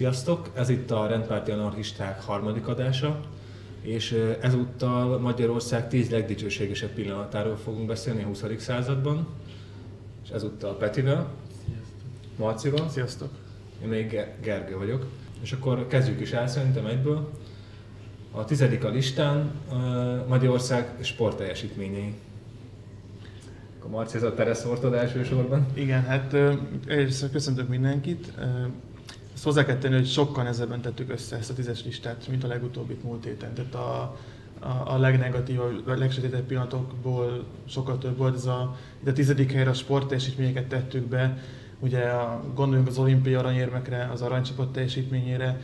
Sziasztok! Ez itt a Rendpárti Anarchisták harmadik adása, és ezúttal Magyarország 10 legdicsőségesebb pillanatáról fogunk beszélni a 20. században, és ezúttal Petivel, Marcival, Sziasztok! én még Ge- Gergő vagyok. És akkor kezdjük is el szerintem egyből. A tizedik a listán ö, Magyarország sportteljesítményei. Akkor Marci, ez a Ortod elsősorban. Igen, hát először köszöntök mindenkit. Ezt hozzá kell tenni, hogy sokkal nehezebben tettük össze ezt a tízes listát, mint a legutóbbit múlt héten. Tehát a, a, a legnegatívabb, a legsötétebb pillanatokból sokkal több volt. Ez a, itt a tizedik helyre a sportteljesítményeket tettük be. Ugye a, gondoljunk az olimpiai aranyérmekre, az aranycsapat teljesítményére,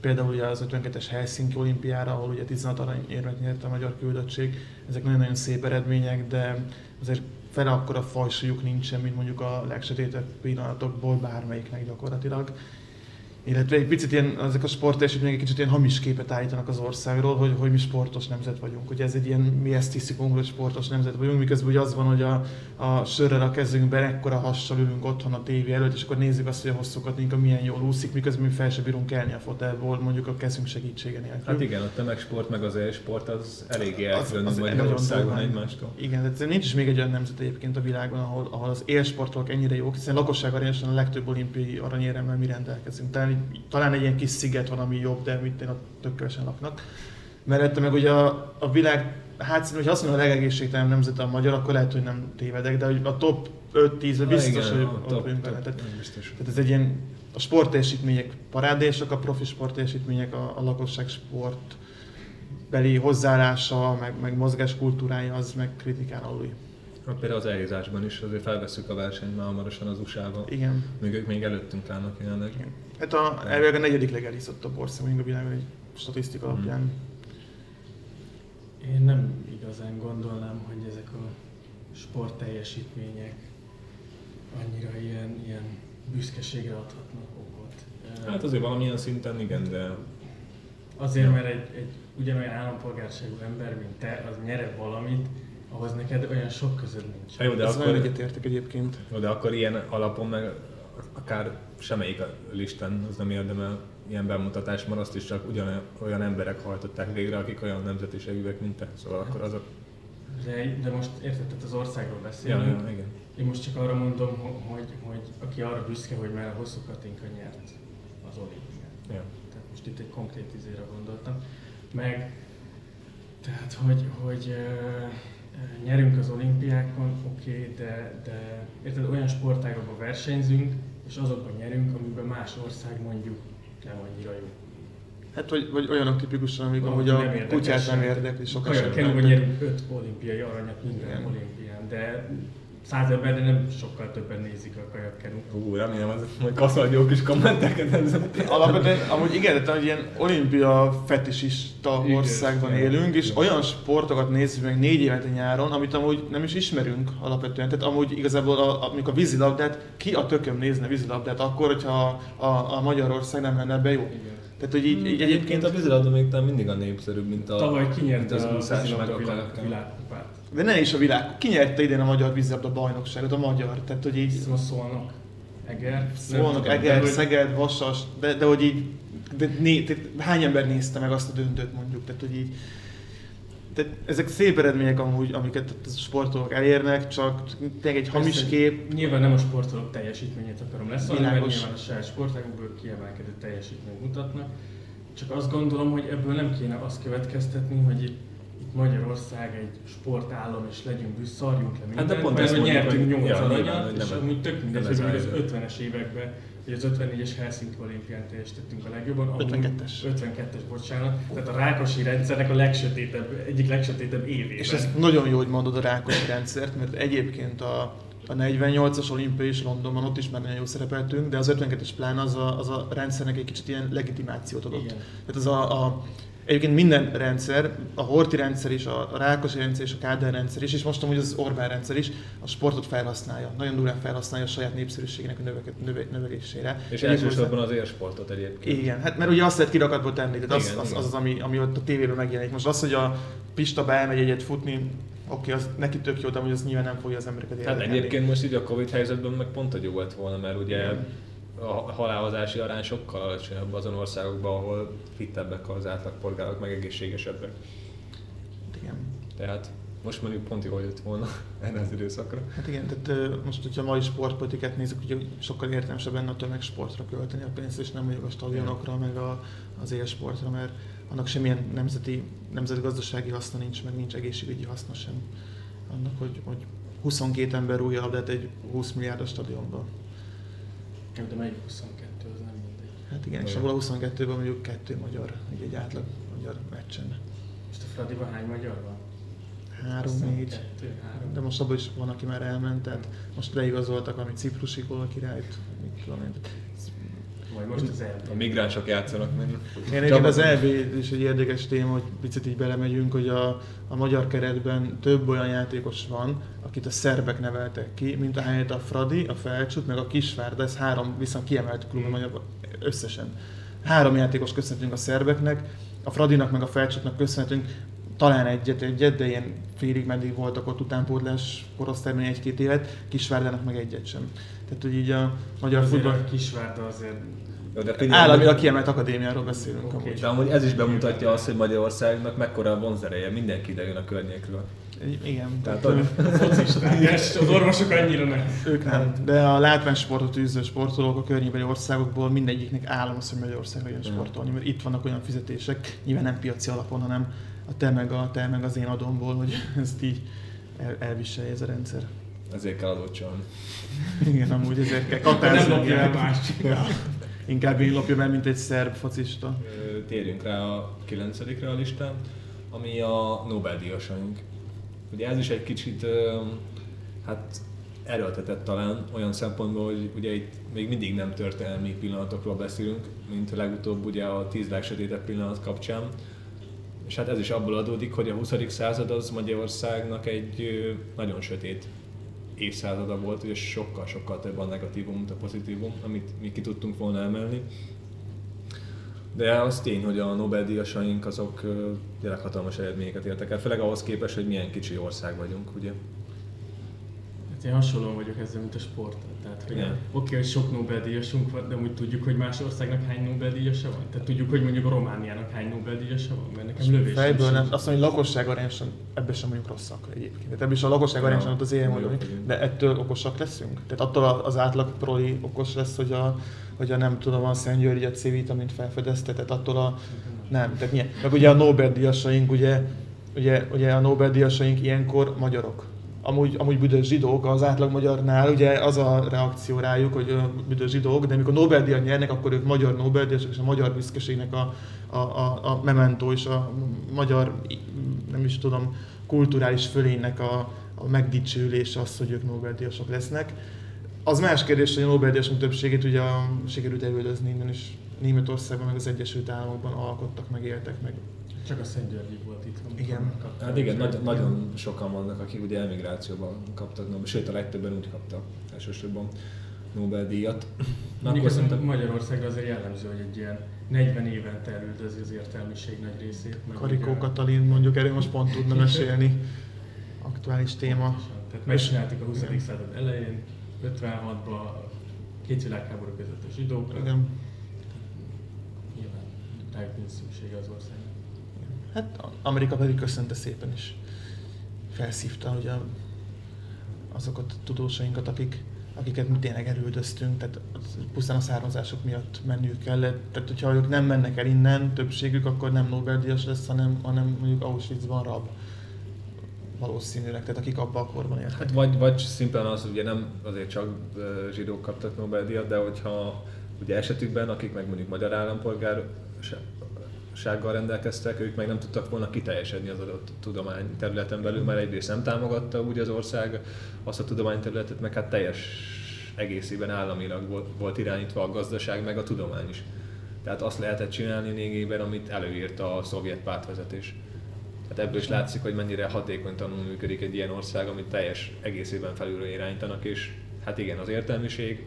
például ugye az 52-es Helsinki olimpiára, ahol ugye 16 aranyérmet nyert a magyar küldöttség. Ezek nagyon-nagyon szép eredmények, de azért fele akkora fajsúlyuk nincsen, mint mondjuk a legsötétebb pillanatokból bármelyiknek gyakorlatilag. Illetve egy picit ilyen, ezek a sportteljesítmények egy kicsit ilyen hamis képet állítanak az országról, hogy, hogy mi sportos nemzet vagyunk. Ugye ez egy ilyen, mi ezt hiszik hogy sportos nemzet vagyunk, miközben ugye az van, hogy a, a sörrel a kezünkben ekkora hassal ülünk otthon a tévé előtt, és akkor nézzük azt, hogy a hosszúkat milyen jól úszik, miközben mi fel sem bírunk kelni a fotelból, mondjuk a kezünk segítsége nélkül. Hát igen, a tömegsport meg az élsport az eléggé Az- elkülönül az Magyarországon egymástól. Igen, de nincs is még egy olyan nemzet egyébként a világban, ahol, ahol az élsportok ennyire jók, hiszen lakosság arányosan a legtöbb olimpiai aranyéremmel mi rendelkezünk. Talán, talán egy ilyen kis sziget van, ami jobb, de mit ott tök kevesen laknak. Mellette meg ugye a, a világ, hát hogy azt mondom, a legegészségtelen nemzet a magyar, akkor lehet, hogy nem tévedek, de hogy a top 5-10-ben biztos, igen, hogy a ott top- vagyunk benne. Tehát, ez egy ilyen, a sportteljesítmények parádésak, a profi sportteljesítmények, a, a lakosság sport beli hozzáállása, meg, meg mozgás kultúrája, az meg kritikán aluli. Hát például az elhízásban is azért felveszük a versenyt már hamarosan az USA-val. Igen. Még ők még előttünk állnak jelenleg. Igen. Hát a, elvileg a negyedik legelízottabb ország mondjuk a világon egy statisztika Mhm. alapján. Én nem igazán gondolnám, hogy ezek a sportteljesítmények annyira ilyen, ilyen büszkeségre adhatnak okot. Hát azért valamilyen szinten igen, de Azért, mert egy, egy ugyanolyan állampolgárságú ember, mint te, az nyere valamit, ahhoz neked olyan sok közöd nincs. Jó, de Ez akkor, egyetértek egyébként. jó, de akkor ilyen alapon meg akár semmelyik a listán az nem érdemel ilyen bemutatást, mert azt is csak ugyan olyan emberek hajtották végre, akik olyan nemzetiségűek, mint te. Szóval akkor azok... De, de most érted, tehát az országról beszélünk. ja, igen. Én most csak arra mondom, ho- hogy, hogy aki arra büszke, hogy már a hosszú Katinka nyert az olimpiát. Ja. Tehát most itt egy konkrét izére gondoltam. Meg, tehát, hogy, hogy nyerünk az olimpiákon, oké, okay, de, de érted, olyan sportágokban versenyzünk, és azokban nyerünk, amiben más ország mondjuk nem annyira jó. Hát vagy, vagy olyanok tipikusan, amik amúgy nem a érdekes. kutyát nem érdekli sok Kajakkenúban esetben. nyerünk öt olimpiai aranyat minden Igen. olimpián, de száz ember, de nem sokkal többen nézik a kajakkenút. Hú, remélem, az majd kaszol jó kis kommenteket ezzel. Alapvetően, amúgy igen, de egy ilyen olimpia fetisista Igen, országban igen. élünk, és Igen. olyan sportokat nézzük meg négy évente nyáron, amit amúgy nem is ismerünk alapvetően. Tehát amúgy igazából, a, a, amikor a vízilabdát, ki a tököm nézne vízilabdát akkor, hogyha a, a, a Magyarország nem lenne ebbe jó. Igen. Tehát, hogy így, így Egyébként egyébként, a vízilabda még talán mindig a népszerűbb, mint a... Tavaly kinyerte az a vízilabda a kajakkenú. világkupát. De ne is a világ. Ki nyerte idén a magyar vízilabda bajnokságot? A magyar. Tehát, hogy így Szóval szólnak. Eger. Szólnak, Nem Eger, de Szeged, Vasas, de, de hogy így, de né, tehát hány ember nézte meg azt a döntőt mondjuk, tehát hogy így, tehát ezek szép eredmények amúgy, amiket a sportolók elérnek, csak tényleg egy hamis Persze, kép, Nyilván nem a sportolók teljesítményét akarom leszólni, mert nyilván a saját sportágokból kiemelkedő teljesítményt mutatnak. Csak azt gondolom, hogy ebből nem kéne azt következtetni, hogy Magyarország egy sportállam, és legyünk büsz, szarjunk le mindent, Hát de pont mert ezt hogy nyertünk hogy- 8 ja, aranyat, és amúgy tök mindegy, hogy az a- 50-es években, hogy az 54-es Helsinki olimpián teljesítettünk a legjobban. amúgy- 52-es. 52-es, bocsánat. Tehát a Rákosi rendszernek a legsötétebb, egyik legsötétebb évében. és ez nagyon jó, hogy mondod a Rákosi rendszert, mert egyébként a, a 48-as olimpiai is Londonban, ott is már nagyon jó szerepeltünk, de az 52-es plán az a, az a rendszernek egy kicsit ilyen legitimációt adott. Igen. Tehát az a, a Egyébként minden rendszer, a Horti rendszer is, a Rákosi rendszer is, a Kádár rendszer is, és most amúgy az Orbán rendszer is a sportot felhasználja. Nagyon durván felhasználja a saját népszerűségének a növeke, növe, növelésére. És elsősorban az élsportot egyébként. igen, hát mert ugye azt lehet kirakatból tenni, tehát az, Igen, az, igen. az, az, ami, ami ott a tévében megjelenik. Most az, hogy a Pista beelmegy egyet futni, oké, az neki tök jó, de hogy az nyilván nem fogja az embereket Hát érdekelni. egyébként most így a Covid helyzetben meg pont, hogy jó lett volna, mert ugye Igen. A halálozási arány sokkal alacsonyabb azon országokban, ahol fittebbek az átlagpolgárok, meg egészségesebbek. Igen. Tehát most mondjuk pont jól jött volna erre az időszakra. Hát igen, tehát most, hogyha a mai sportpolitikát nézzük, ugye sokkal értelmesebb lenne a tömegsportra költeni a pénzt, és nem mondjuk a stadionokra, meg a, az élsportra, mert annak semmilyen nemzeti, nemzetgazdasági haszna nincs, meg nincs egészségügyi haszna sem. Annak, hogy, hogy 22 ember rúgja labdát egy 20 milliárdos stadionban. De melyik 22, az nem mindegy. Hát igen, és abból a 22-ben mondjuk kettő magyar, ugye egy átlag magyar meccsen. Most a Fradiban hány magyar van? Három, Azt hiszem, négy. Kettő, három. De most abban is van, aki már elment, tehát most beigazoltak valami ciprusi királyt, mit tudom én. Vagy most az A EB. migránsok játszanak meg. Én az EB is egy érdekes téma, hogy picit így belemegyünk, hogy a, a magyar keretben több olyan játékos van, akit a szerbek neveltek ki, mint a helyet a Fradi, a Felcsút, meg a Kisvárda, ez három viszont kiemelt klub a magyar összesen. Három játékos köszönhetünk a szerbeknek, a Fradinak meg a Felcsútnak köszönhetünk talán egyet, egyet, de ilyen félig meddig voltak ott utánpótlás korosztályban egy-két évet, Kisvárdának meg egyet sem. Tehát, hogy így a magyar Azért futball... a Kisvárda azért Jó, de figyelj, Államilag kiemelt akadémiáról beszélünk Oké. amúgy. De amúgy ez is bemutatja azt, hogy Magyarországnak mekkora a vonzereje, mindenki ide jön a környékről. Igen, Tehát, hogy focisták, és az orvosok annyira nem. ők nem. De a látványsportot űző sportolók a környékbeli országokból mindegyiknek állam az, hogy Magyarországra jön sportolni, mert itt vannak olyan fizetések, nyilván nem piaci alapon, hanem a te meg, a, te meg az én adomból, hogy ezt így el, elviselje ez a rendszer. Ezért kell adót csalni. Igen, amúgy ezért kell Nem katázni. lopja el más. Ja. Inkább én lopjam el, mint egy szerb focista. Térjünk rá a kilencedikre a listán, ami a Nobel-díjasaink. Ugye ez is egy kicsit, hát erőltetett talán olyan szempontból, hogy ugye itt még mindig nem történelmi pillanatokról beszélünk, mint legutóbb ugye a tíz legsötétebb pillanat kapcsán. És hát ez is abból adódik, hogy a 20. század az Magyarországnak egy nagyon sötét évszázada volt, és sokkal-sokkal több a negatívum, mint a pozitívum, amit mi ki tudtunk volna emelni. De az tény, hogy a Nobel-díjasaink azok tényleg hatalmas eredményeket értek el, főleg ahhoz képest, hogy milyen kicsi ország vagyunk, ugye? Hát én hasonlóan vagyok ezzel, mint a sport. Tehát, hogy oké, hogy sok Nobel-díjasunk van, de úgy tudjuk, hogy más országnak hány Nobel-díjasa van? Tehát tudjuk, hogy mondjuk a Romániának hány Nobel-díjasa van? Mert nekem lövés Fejből nem, azt mondom, hogy lakosság arányosan ebben sem vagyunk rosszak egyébként. Tehát ebben is a lakosság arányosan ott az ilyen vagyunk. de ettől okosak leszünk? Tehát attól az átlag proli okos lesz, hogy a, hogy a nem tudom, a Szent György a C-vitamint felfedezte, tehát attól a nem, tehát milyen. Meg ugye a Nobel-díjasaink, ugye, ugye, ugye a Nobel-díjasaink ilyenkor magyarok. Amúgy, amúgy büdös zsidók, az átlag magyarnál ugye az a reakció rájuk, hogy büdös zsidók, de amikor Nobel-díjat nyernek, akkor ők magyar Nobel-díjasok, és a magyar büszkeségnek a, a, a, a memento és a magyar, nem is tudom, kulturális fölénynek a, a megdicsőlése az, hogy ők Nobel-díjasok lesznek. Az más kérdés, hogy a Nobel-díjasok többségét ugye sikerült elődözni innen is Németországban, meg az Egyesült Államokban alkottak, meg éltek, meg Csak a Szent Györgyi volt itt. Igen. Hát igen, nagy, nagyon sokan vannak, akik ugye emigrációban kaptak, Nobel- sőt a legtöbben úgy kaptak elsősorban Nobel-díjat. Na Mondjuk akkor ez szerintem Magyarországra azért jellemző, hogy egy ilyen 40 évente elüldözi az értelmiség nagy részét. Karikó Katalin mondjuk erről most pont tudna mesélni. Aktuális téma. Tehát megcsináltuk a 20. század elején, 56-ban a két világháború között a zsidókra. Igen. Nyilván rájuk nincs szüksége az országnak. Hát Amerika pedig köszönte szépen is. Felszívta ugye azokat a tudósainkat, akik, akiket mi tényleg elüldöztünk, tehát pusztán a származások miatt menniük kellett. Tehát, hogyha ők nem mennek el innen, többségük, akkor nem Nobel-díjas lesz, hanem, hanem mondjuk Auschwitzban rab. Valószínűleg, tehát akik abban a korban éltek. Hát vagy, vagy szimplán az, ugye nem azért csak zsidók kaptak Nobel-díjat, de hogyha ugye esetükben, akik meg mondjuk magyar állampolgársággal rendelkeztek, ők meg nem tudtak volna kiteljesedni az adott tudomány területen belül, mert egyrészt nem támogatta úgy az ország azt a tudományterületet, meg hát teljes egészében államilag volt, irányítva a gazdaság, meg a tudomány is. Tehát azt lehetett csinálni lényegében, amit előírta a szovjet pártvezetés. Tehát ebből is látszik, hogy mennyire hatékonytalanul működik egy ilyen ország, amit teljes egészében felülről irányítanak, és hát igen, az értelmiség,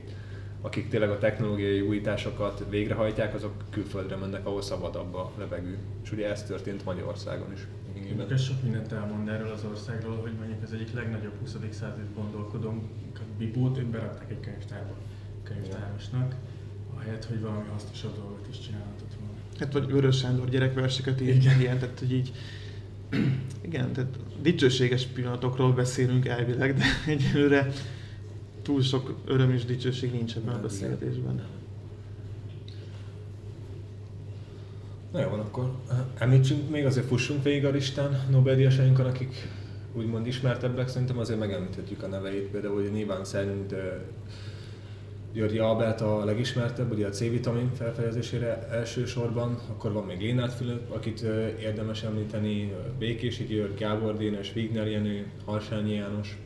akik tényleg a technológiai újításokat végrehajtják, azok külföldre mennek, ahol szabadabb a levegő. És ugye ez történt Magyarországon is. Ez sok mindent elmond erről az országról, hogy mondjuk az egyik legnagyobb 20. századi gondolkodónk, a Bibót, őt berakták egy könyvtárba könyvtárosnak, ahelyett, hogy valami hasznosabb dolgot is csinálhatott volna. Hát vagy Vörös Sándor gyerekverseket írt, meg ilyen, tehát hogy így igen, tehát dicsőséges pillanatokról beszélünk elvileg, de egyelőre túl sok öröm és dicsőség nincs ebben a beszélgetésben. Na jó, van, akkor eh, említsünk még, azért fussunk végig a listán Nobel-díjasainkon, akik úgymond ismertebbek, szerintem azért megemlíthetjük a neveit, például ugye nyilván szerint uh, Györgyi Albert a legismertebb, ugye a C-vitamin felfedezésére elsősorban, akkor van még Lénát Fülöp, akit uh, érdemes említeni, Békési György, Gábor Dénes, Wigner Jenő, Harsányi János.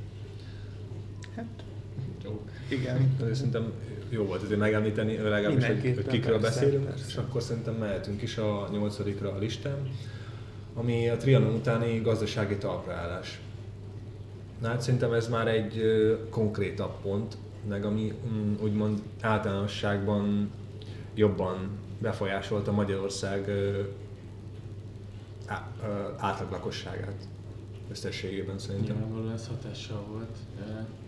Igen. Azért szerintem jó volt azért megemlíteni, legalábbis, hogy, hogy kikről persze, beszélünk, persze. és akkor szerintem mehetünk is a nyolcadikra a listán, ami a Trianon utáni gazdasági talpraállás. Na hát szerintem ez már egy konkrétabb pont, meg ami mm, úgymond általánosságban jobban befolyásolta Magyarország átlag lakosságát összességében szerintem. Nyilvánvalóan ez hatással volt.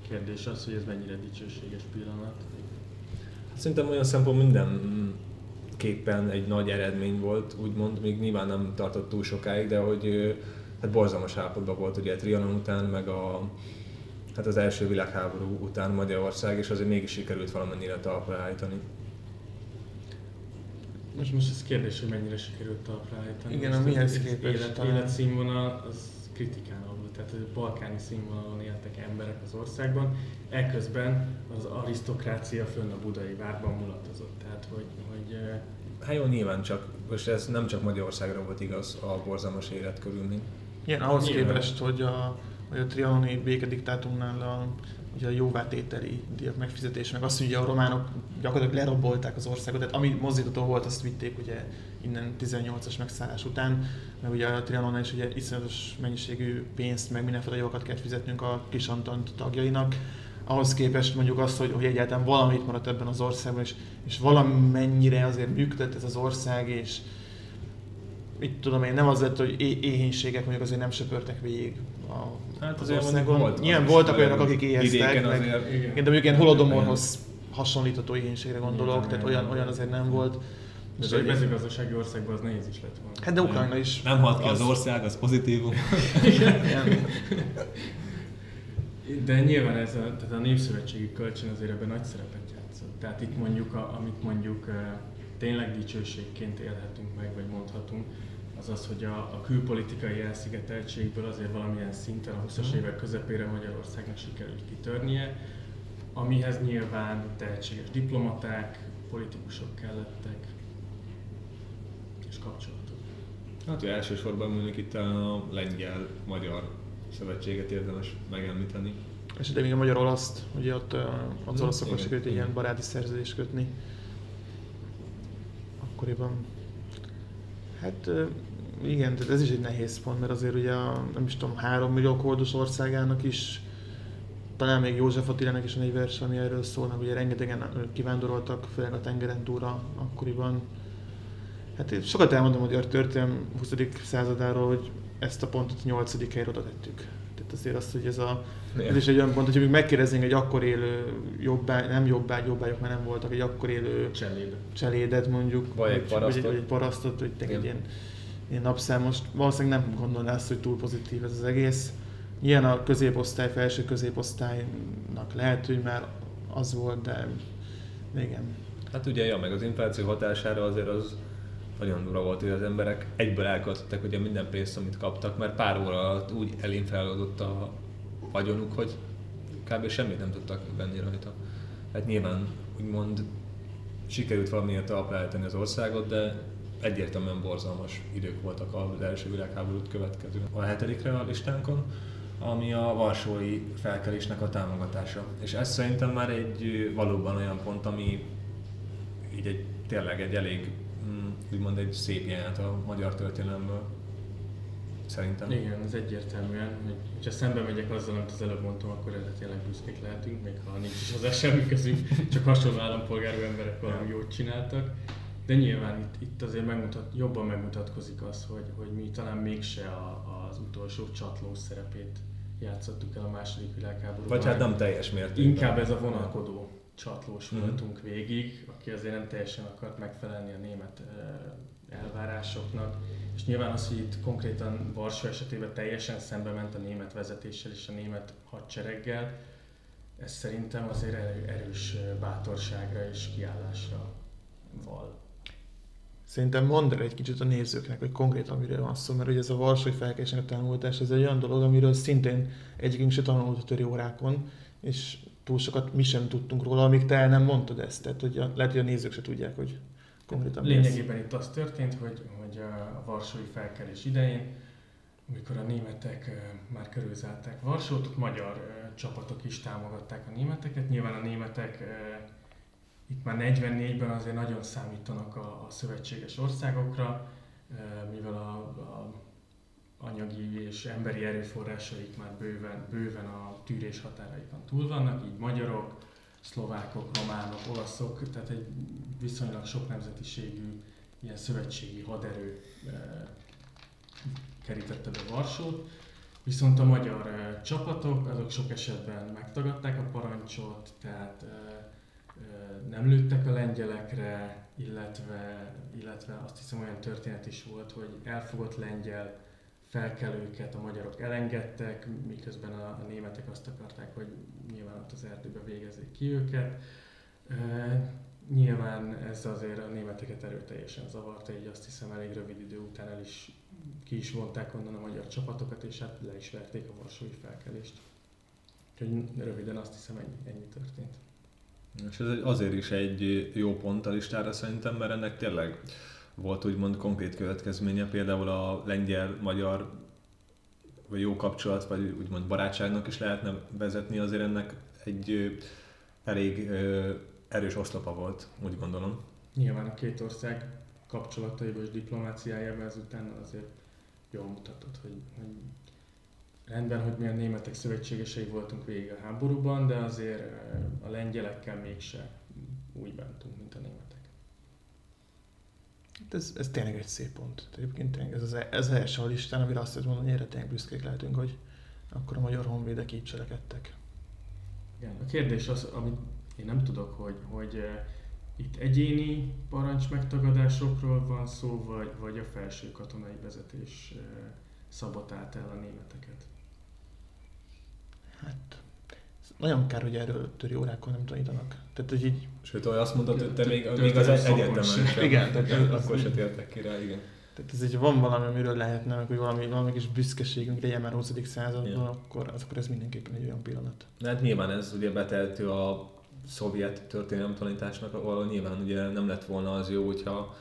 Kérdés az, hogy ez mennyire dicsőséges pillanat. Hát Szerintem olyan szempont mindenképpen egy nagy eredmény volt, úgymond, még nyilván nem tartott túl sokáig, de hogy hát borzalmas állapotban volt ugye Trianon után, meg a, hát az első világháború után Magyarország, és azért mégis sikerült valamennyire talpra állítani. Most, most ez kérdés, hogy mennyire sikerült talpra állítani. Igen, Most a mihez képest Élet, életszínvonal az kritikán alul, tehát hogy balkáni színvonalon éltek emberek az országban, eközben az arisztokrácia fönn a budai várban mulatozott. Tehát, hogy, hogy Hát jó, nyilván csak, most ez nem csak Magyarországra volt igaz a borzalmas életkörülmény. Igen, ahhoz Nyilván. képest, hogy a, hogy a trianoni békediktátumnál a, ugye a jóvátételi díjak megfizetése, meg azt, hogy ugye a románok gyakorlatilag lerabolták az országot, tehát ami mozdítható volt, azt vitték ugye innen 18-as megszállás után, meg ugye a Trianonnál is ugye iszonyatos mennyiségű pénzt, meg mindenféle javakat kellett fizetnünk a kis Antant tagjainak, ahhoz képest mondjuk azt, hogy, hogy egyáltalán valamit maradt ebben az országban, és, és valamennyire azért működött ez az ország, és mit tudom én, nem az lett, hogy é- éhénységek mondjuk azért nem söpörtek végig a, Hát az azért országon. mondjuk volt Nyilván az voltak olyanok, akik éheztek, meg, azért- igen. igen, de mondjuk ilyen holodomorhoz hasonlítható éhénységre gondolok, Nyilván, tehát olyan, olyan azért nem volt. de egy mezőgazdasági országban az nehéz is lett volna. Hát de Ukrajna is. Nem halt ki az ország, az pozitívum. Igen. De nyilván ez a, tehát a népszövetségi kölcsön azért ebben nagy szerepet játszott. Tehát itt mondjuk, a, amit mondjuk tényleg dicsőségként élhetünk meg, vagy mondhatunk, az az, hogy a, a külpolitikai elszigeteltségből azért valamilyen szinten a 20-as évek közepére Magyarországnak sikerült kitörnie, amihez nyilván tehetséges diplomaták, politikusok kellettek, és kapcsolatok. Hát ugye elsősorban mondjuk itt a lengyel-magyar szövetséget érdemes megemlíteni. És de még a magyar-olaszt, ugye ott az Mhm, olaszokkal sikerült egy ilyen baráti szerződést kötni. Akkoriban. Hát igen, tehát ez is egy nehéz pont, mert azért ugye a, nem is tudom, három millió kódos országának is talán még József Attilának is van egy vers, ami erről szól, ugye rengetegen kivándoroltak, főleg a tengeren túlra akkoriban. Hát én sokat elmondom a magyar történelem 20. századáról, hogy ezt a pontot 8. helyre oda tettük. Tehát azért azt, hogy ez a ez is egy olyan pont, hogy még megkérdeznénk egy akkor élő jobbá, nem jobbá, jobbágyok már nem voltak, egy akkor élő Cseléd. cselédet mondjuk, Vagy egy parasztot. vagy egy parasztot, tényleg egy ilyen, ilyen napszámos. Valószínűleg nem gondolná azt, hogy túl pozitív ez az egész. Ilyen a középosztály, felső középosztálynak lehet, hogy már az volt, de igen. Hát ugye, ja, meg az infláció hatására azért az nagyon durva volt, hogy az emberek egyből elköltöttek ugye minden pénzt, amit kaptak, mert pár óra alatt úgy elinflálódott a vagyonuk, hogy kb. semmit nem tudtak venni rajta. Hát nyilván úgymond sikerült valamilyen talpra állítani az országot, de egyértelműen borzalmas idők voltak az első világháborút következő. A hetedikre a listánkon, ami a Varsói felkelésnek a támogatása. És ez szerintem már egy valóban olyan pont, ami így egy, tényleg egy elég, úgymond egy szép jelenet a magyar történelemből. Szerintem. Igen, ez egyértelműen, hogy ha szembe megyek azzal, amit az előbb mondtam, akkor erre tényleg büszkék lehetünk, még ha nincs is hozzá semmi közünk, csak hasonló állampolgárú emberek valami jót csináltak. De nyilván itt, itt azért megmutat, jobban megmutatkozik az, hogy, hogy mi talán mégse a, az utolsó csatlós szerepét játszottuk el a második világháborúban. Vagy hát nem teljes mértékben. Inkább ez a vonalkodó csatlós mm. voltunk végig, aki azért nem teljesen akart megfelelni a német elvárásoknak. És nyilván az, hogy itt konkrétan Varsó esetében teljesen szembe ment a német vezetéssel és a német hadsereggel, ez szerintem azért erős bátorságra és kiállásra val. Szerintem mondd el egy kicsit a nézőknek, hogy konkrétan miről van szó, mert ugye ez a Varsói felkelésnek a tanultás, ez egy olyan dolog, amiről szintén egyikünk se tanult a töri órákon, és túl sokat mi sem tudtunk róla, amíg te nem mondtad ezt. Tehát hogy a, lehet, hogy a nézők se tudják, hogy konkrétan Lényegében itt az történt, hogy, hogy a Varsói felkelés idején, amikor a németek már körülzálták Varsót, magyar csapatok is támogatták a németeket. Nyilván a németek itt már 44-ben azért nagyon számítanak a, a szövetséges országokra, mivel a, a anyagi és emberi erőforrásaik már bőven, bőven a tűrés határaikon túl vannak, így magyarok, szlovákok, románok, olaszok, tehát egy viszonylag sok nemzetiségű ilyen szövetségi haderő kerítette be Varsót. Viszont a magyar csapatok, azok sok esetben megtagadták a parancsot, tehát nem lőttek a lengyelekre, illetve, illetve azt hiszem olyan történet is volt, hogy elfogott lengyel felkelőket a magyarok elengedtek, miközben a, a németek azt akarták, hogy nyilván ott az erdőbe végezzék ki őket. E, nyilván ez azért a németeket erőteljesen zavarta, így azt hiszem elég rövid idő után el is ki is vonták onnan a magyar csapatokat, és hát le is verték a varsói felkelést. Úgyhogy röviden azt hiszem ennyi, ennyi történt. És ez azért is egy jó pont a listára szerintem, mert ennek tényleg volt úgymond konkrét következménye, például a lengyel-magyar vagy jó kapcsolat, vagy úgymond barátságnak is lehetne vezetni, azért ennek egy elég erős oszlopa volt, úgy gondolom. Nyilván a két ország kapcsolataiból és diplomáciájában ezután azért jól mutatott, hogy, hogy rendben, hogy mi a németek szövetségesei voltunk végig a háborúban, de azért a lengyelekkel mégse úgy bántunk, mint a németek. Ez, ez tényleg egy szép pont. Egyébként tényleg ez az, e- ez első a listán, amire azt mondani, hogy erre tényleg büszkék lehetünk, hogy akkor a magyar honvédek így cselekedtek. Igen, a kérdés az, amit én nem tudok, hogy, hogy itt egyéni parancs megtagadásokról van szó, vagy, vagy a felső katonai vezetés szabotált el a németeket? Hát, nagyon kár, hogy erről töri órákon nem tanítanak. Tehát, hogy így... Sőt, azt mondod, hogy te még, még az egyetemen sem. Igen, tehát akkor se tértek ki rá, igen. Tehát ez egy, van valami, amiről lehetne, hogy valami, valami kis büszkeségünk legyen már 20. században, ja. akkor, akkor ez mindenképpen egy olyan pillanat. Hát nyilván ez ugye beteltő a szovjet történelemtanításnak, ahol nyilván ugye nem lett volna az jó, hogyha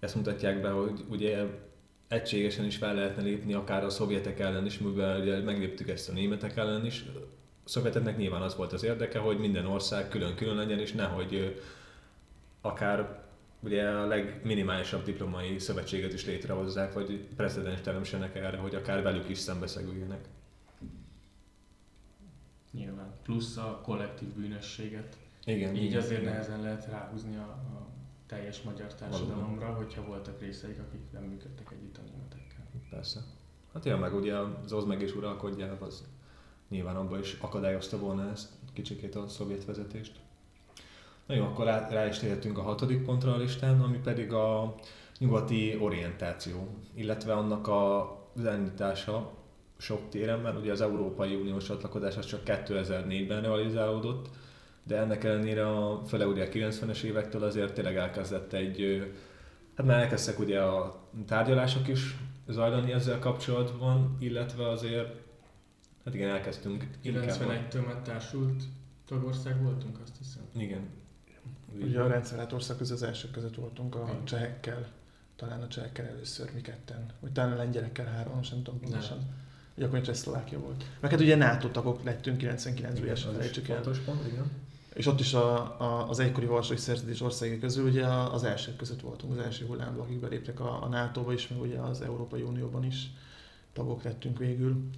ezt mutatják be, hogy ugye egységesen is fel lehetne lépni akár a szovjetek ellen is, mivel ugye megléptük ezt a németek ellen is. A szovjeteknek nyilván az volt az érdeke, hogy minden ország külön-külön legyen, és nehogy akár ugye a legminimálisabb diplomai szövetséget is létrehozzák, vagy precedens teremtsenek erre, hogy akár velük is szembeszegüljenek. Nyilván. Plusz a kollektív bűnösséget. Igen. Így igen, azért igen. nehezen lehet ráhúzni a, a teljes magyar társadalomra, Valóban. hogyha voltak részeik, akik nem működtek együtt a németekkel. Persze. Hát ja, meg ugye az meg is uralkodjál, az nyilván abban is akadályozta volna ezt kicsikét a szovjet vezetést. Na jó, akkor rá, rá is térhetünk a hatodik pontra a listán, ami pedig a nyugati orientáció, illetve annak a elindítása sok téren, mert ugye az Európai Uniós csatlakozás csak 2004-ben realizálódott, de ennek ellenére a, fele ugye a 90-es évektől azért tényleg elkezdett egy, hát már elkezdtek ugye a tárgyalások is zajlani ezzel kapcsolatban, illetve azért, hát igen, elkezdtünk. 91-től már társult tagország voltunk, azt hiszem. Igen. Ugye a rendszerelt ország közül az elsők között voltunk a Igen. csehekkel, talán a csehekkel először mi ketten, vagy talán a lengyelekkel három, sem tudom pontosan. Ugye akkor Csehszlovákia volt. Meg hát ugye NATO tagok lettünk 99-ben, ezt felejtsük el. Pont, igen. És ott is a, a, az egykori Varsói Szerződés országai közül ugye az elsők között voltunk, az első hullámban, akik beléptek a, a NATO-ba is, meg ugye az Európai Unióban is tagok lettünk végül.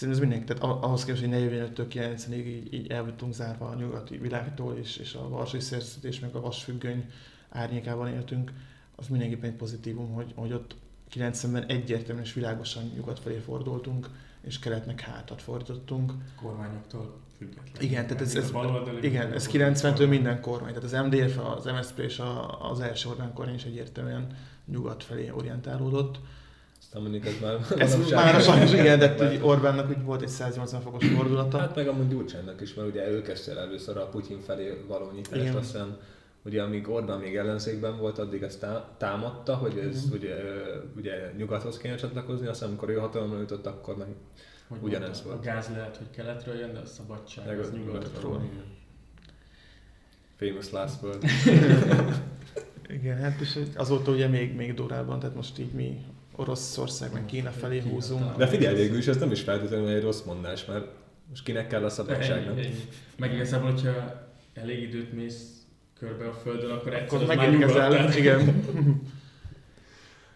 Szerintem ez mindenki, tehát ahhoz képest, hogy 45-től 90-ig így, így el voltunk zárva a nyugati világtól, és, és a Varsói Szerződés, meg a vasfüggöny árnyékában éltünk, az mindenképpen egy pozitívum, hogy, hogy ott 90-ben egyértelműen és világosan nyugat felé fordultunk, és keletnek hátat fordítottunk. Kormányoktól független. Igen, tehát ez, ez, baloldali, igen, ez baloldali 90-től minden kormány. Tehát az MDF, az MSZP és a, az első Orbán kormány is egyértelműen nyugat felé orientálódott. Aztán mondjuk ez már Ez már sajnos igen, de hogy Orbánnak úgy volt egy 180 fokos fordulata. Hát meg amúgy Gyurcsánynak is, mert ugye ő kezdte el először a Putyin felé való nyitást, Igen. aztán ugye amíg Orbán még ellenzékben volt, addig ezt tá- támadta, hogy ez Igen. ugye, ugye nyugathoz kéne csatlakozni, aztán amikor ő hatalomra jutott, akkor meg Hogy Ugyanez mondta, volt. A gáz lehet, hogy keletről jön, de a szabadság meg az nyugatról. Famous last word. Igen, hát és azóta ugye még, még durában, tehát most így mi Oroszország, meg Kína felé Kína húzunk. De figyelj, végül is ez nem is feltétlenül egy rossz mondás, mert most kinek kell a szabadság, nem? Ennyi, ennyi. Meg igazából, hogyha elég időt mész körbe a Földön, akkor egyszer Akkor az már tehát- igen.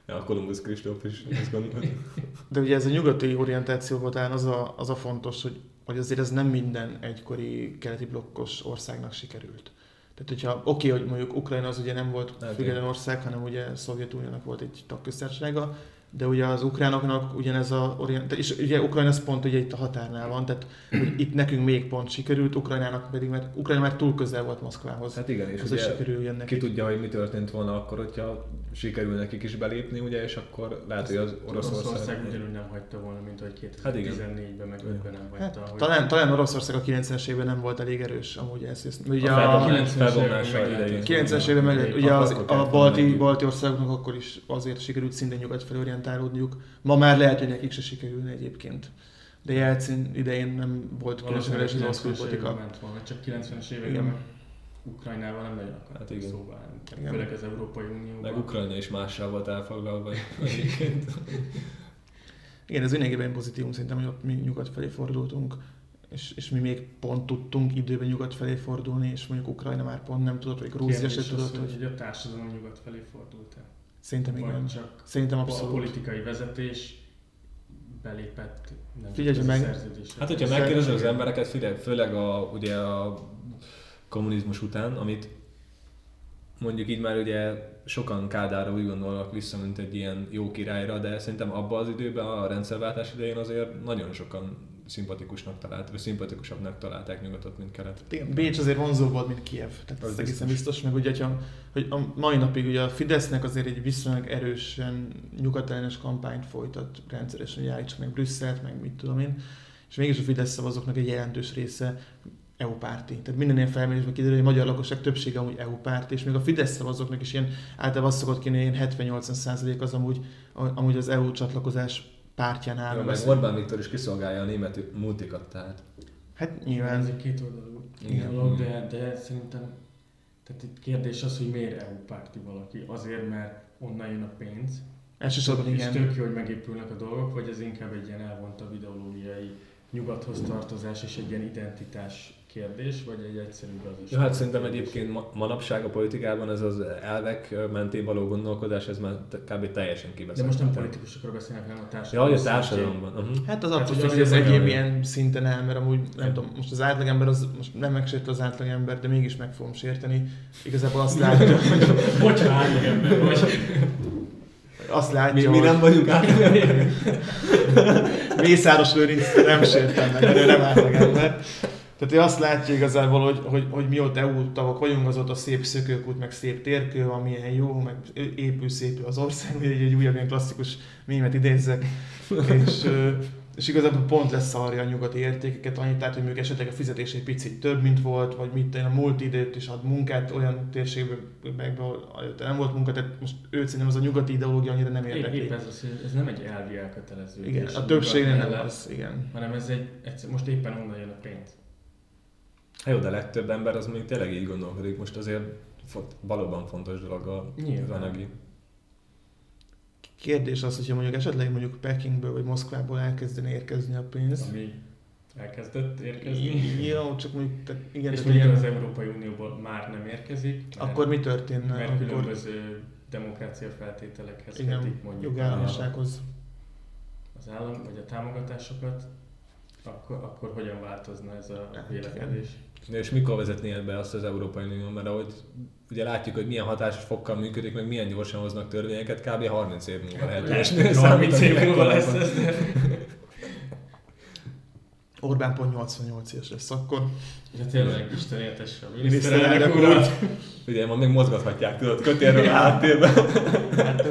Ja, a Columbus Kristóf is ezt gondolta. De ugye ez a nyugati orientáció volt talán az a, az a fontos, hogy, hogy azért ez nem minden egykori keleti blokkos országnak sikerült. Tehát, hogyha oké, okay, hogy mondjuk Ukrajna az ugye nem volt Hát független ország, hanem ugye Szovjetuniónak volt egy tagköztársasága, de ugye az ukránoknak ugyanez a orientáció, és ugye Ukrajna az pont ugye itt a határnál van, tehát hogy itt nekünk még pont sikerült, Ukrajnának pedig, mert Ukrajna már túl közel volt Moszkvához. Hát igen, és Ez ugye sikerüljön ki neki. tudja, hogy mi történt volna akkor, hogyha sikerül nekik is belépni, ugye, és akkor lehet, hogy az Oroszország Oroszország... ugyanúgy nem hagyta volna, mint hogy Hát igen. 2014-ben, meg 5-ben nem Hát, hagyta. hogy talán, talán Oroszország a 90-es évben nem volt elég erős, amúgy ezt, ezt ugye A a, felvonás- 90-es felvonása években idején. meglátjuk. 90-es évben meg, ugye az, a balti, balti országoknak akkor is azért sikerült szintén nyugat felé orientálódniuk. Ma már lehet, hogy nekik se sikerülne egyébként. De Jelcin idején nem volt különösen erős az orosz 90-es években külpolitika. ment volna, csak 90-es években Ukrajnával nem nagyon akartak Hát igen. szóba állni. Főleg az Európai Unióban. Meg Ukrajna is mással volt elfoglalva egyébként. Igen, ez lényegében pozitívum szerintem, hogy ott mi nyugat felé fordultunk. És, és mi még pont tudtunk időben nyugat felé fordulni, és mondjuk Ukrajna már pont nem tudott, vagy Grúzia se Kérdés az, tudott, hogy hogy a társadalom nyugat felé fordult el. Szerintem igen. Vagy csak Szerintem a abszolút. politikai vezetés belépett nem Figyelj, meg- szerződésre. Hát, hogyha megkérdezed az embereket, figyelj, főleg a, ugye a kommunizmus után, amit mondjuk így már ugye sokan Kádárra úgy gondolnak vissza, mint egy ilyen jó királyra, de szerintem abban az időben, a rendszerváltás idején azért nagyon sokan szimpatikusnak talált, vagy szimpatikusabbnak találták nyugatot, mint kelet. Igen, Bécs azért vonzó volt, mint Kiev. Tehát Az ez egészen biztos. biztos. Meg ugye, hogyha, hogy a mai napig ugye a Fidesznek azért egy viszonylag erősen nyugatellenes kampányt folytat rendszeresen, hogy állítsa meg Brüsszelt, meg mit tudom én. És mégis a Fidesz szavazóknak egy jelentős része EU párti. Tehát minden ilyen felmérésben kiderül, hogy a magyar lakosság többsége amúgy EU párti, és még a Fidesz szavazóknak is ilyen, általában azt szokott kéne, ilyen 70-80 az amúgy, amúgy az EU csatlakozás pártján áll. Ja, meg Orbán Viktor is kiszolgálja a német multikat, tehát. Hát Nyilván ez egy kétoldalú Igen. dolog, de, de szerintem tehát itt kérdés az, hogy miért EU párti valaki. Azért, mert onnan jön a pénz, Elsősorban és igen. tök jó, hogy megépülnek a dolgok, vagy ez inkább egy ilyen elvontabb ideológiai nyugathoz tartozás és egy ilyen identitás kérdés, vagy egy egyszerű gazdaság. Ja, hát szerintem egyébként ma- manapság a politikában ez az elvek mentén való gondolkodás, ez már kb. teljesen kibeszélt. De most nem politikusokról beszélnek, hanem a Ja, társadalom. hogy a társadalomban. Uh-huh. Hát az Hát, attól hogy függ, hogy az olyan- milyen szinten el, mert amúgy nem tudom, most az átlagember az, most nem megsérte az átlagember, de mégis meg fogom sérteni. Igazából azt látja, Bocsánat, ember vagy. azt Mi, látja, mi hogy nem vagyunk át. Mészáros Lőrinc nem sértem meg, mert ő nem átlagember. Tehát ő azt látja igazából, hogy, hogy, hogy mi ott EU tagok vagyunk, az ott a szép szökőkút, meg szép térkő, van milyen jó, meg épül szép az ország, egy, egy újabb ilyen klasszikus mémet idézzek. És, és igazából pont lesz szarja a nyugati értékeket, annyit tehát, hogy mondjuk esetleg a fizetés egy picit több, mint volt, vagy mit a múlt időt is ad munkát olyan térségben, ahol nem volt munka, tehát most őt szerintem az a nyugati ideológia annyira nem érdekli. épp ez az, ez nem egy elvi elkötelező. Igen, a többségnél nem az, igen. Hanem ez egy, egyszer, most éppen onnan jön a pénz. Hát Jó, de a legtöbb ember az még tényleg így gondolkodik. Most azért valóban fontos dolog a, az Nyilván. anyagi. Kérdés az, hogyha mondjuk esetleg mondjuk Pekingből vagy Moszkvából elkezdene érkezni a pénz. Ami elkezdett érkezni. Jó, csak mondjuk, tehát igen, és mondjuk az Európai Unióból már nem érkezik. akkor mi történne? Mert Akkor, különböző demokrácia feltételekhez igen, kötik mondjuk jogállamisághoz. az állam, vagy a támogatásokat, akkor, akkor hogyan változna ez a Hát, vélekedés? És mikor vezetné be azt az Európai Unió? Mert ahogy ugye látjuk, hogy milyen hatásos fokkal működik, meg milyen gyorsan hoznak törvényeket, kb. 30 év múlva lehet Lehet, ilyesmire hogy 30 év múlva lesz ez. Orbán pont 88 éves lesz akkor. Ja, tényleg, Isten éltesse a Miniszterelnök urat. Ugye ma még mozgathatják, tudod, kötélről a háttérben. Hát,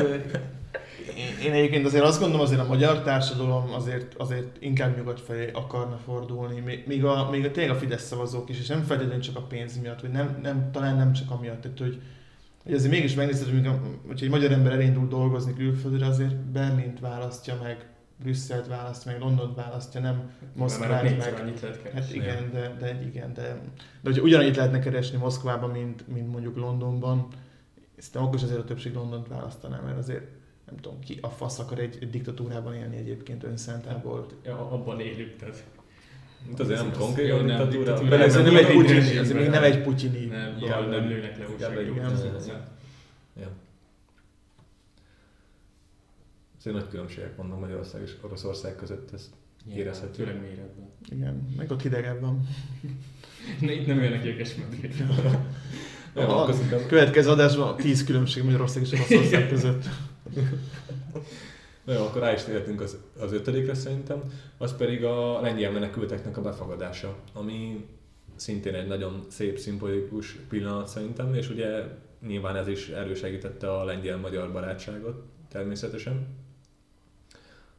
én- én egyébként azért azt gondolom, azért a magyar társadalom azért, azért inkább nyugat felé akarna fordulni, még- a, még a tényleg a Fidesz szavazók is, és nem feltétlenül csak a pénz miatt, vagy nem, nem, talán nem csak amiatt, tehát hogy, hogy azért mégis megnézted, hogy, hogyha egy magyar ember elindul dolgozni külföldre, azért Berlint választja meg, Brüsszelt választja meg, Londont választja, nem Moszkvát Mert meg. annyit lehet keresni. Hát igen, de, de igen, de, de hogyha ugyanannyit lehetne keresni Moszkvában, mint, mint mondjuk Londonban, szerintem akkor is azért a többség Londont választaná, mert azért nem tudom, ki a fasz akar egy, egy diktatúrában élni egyébként önszentából. Ja, abban élünk, tehát Mint azért nem Az- konkrét a nem diktatúra. Ez nem egy putyini, ez még nem egy putyini. nem, nem lőnek le. Ja. Azért nagy különbségek vannak Magyarország és Oroszország között, Nyilván, Érezhető. Főleg méretben. Igen, meg ott hidegebb van. Ne, itt nem jönnek ékes medvék. A következő adásban 10 különbség Magyarország és Oroszország között. Na jó, akkor rá is térhetünk az, az ötödikre szerintem, az pedig a lengyel menekülteknek a befogadása, ami szintén egy nagyon szép, szimbolikus pillanat szerintem, és ugye nyilván ez is elősegítette a lengyel-magyar barátságot természetesen.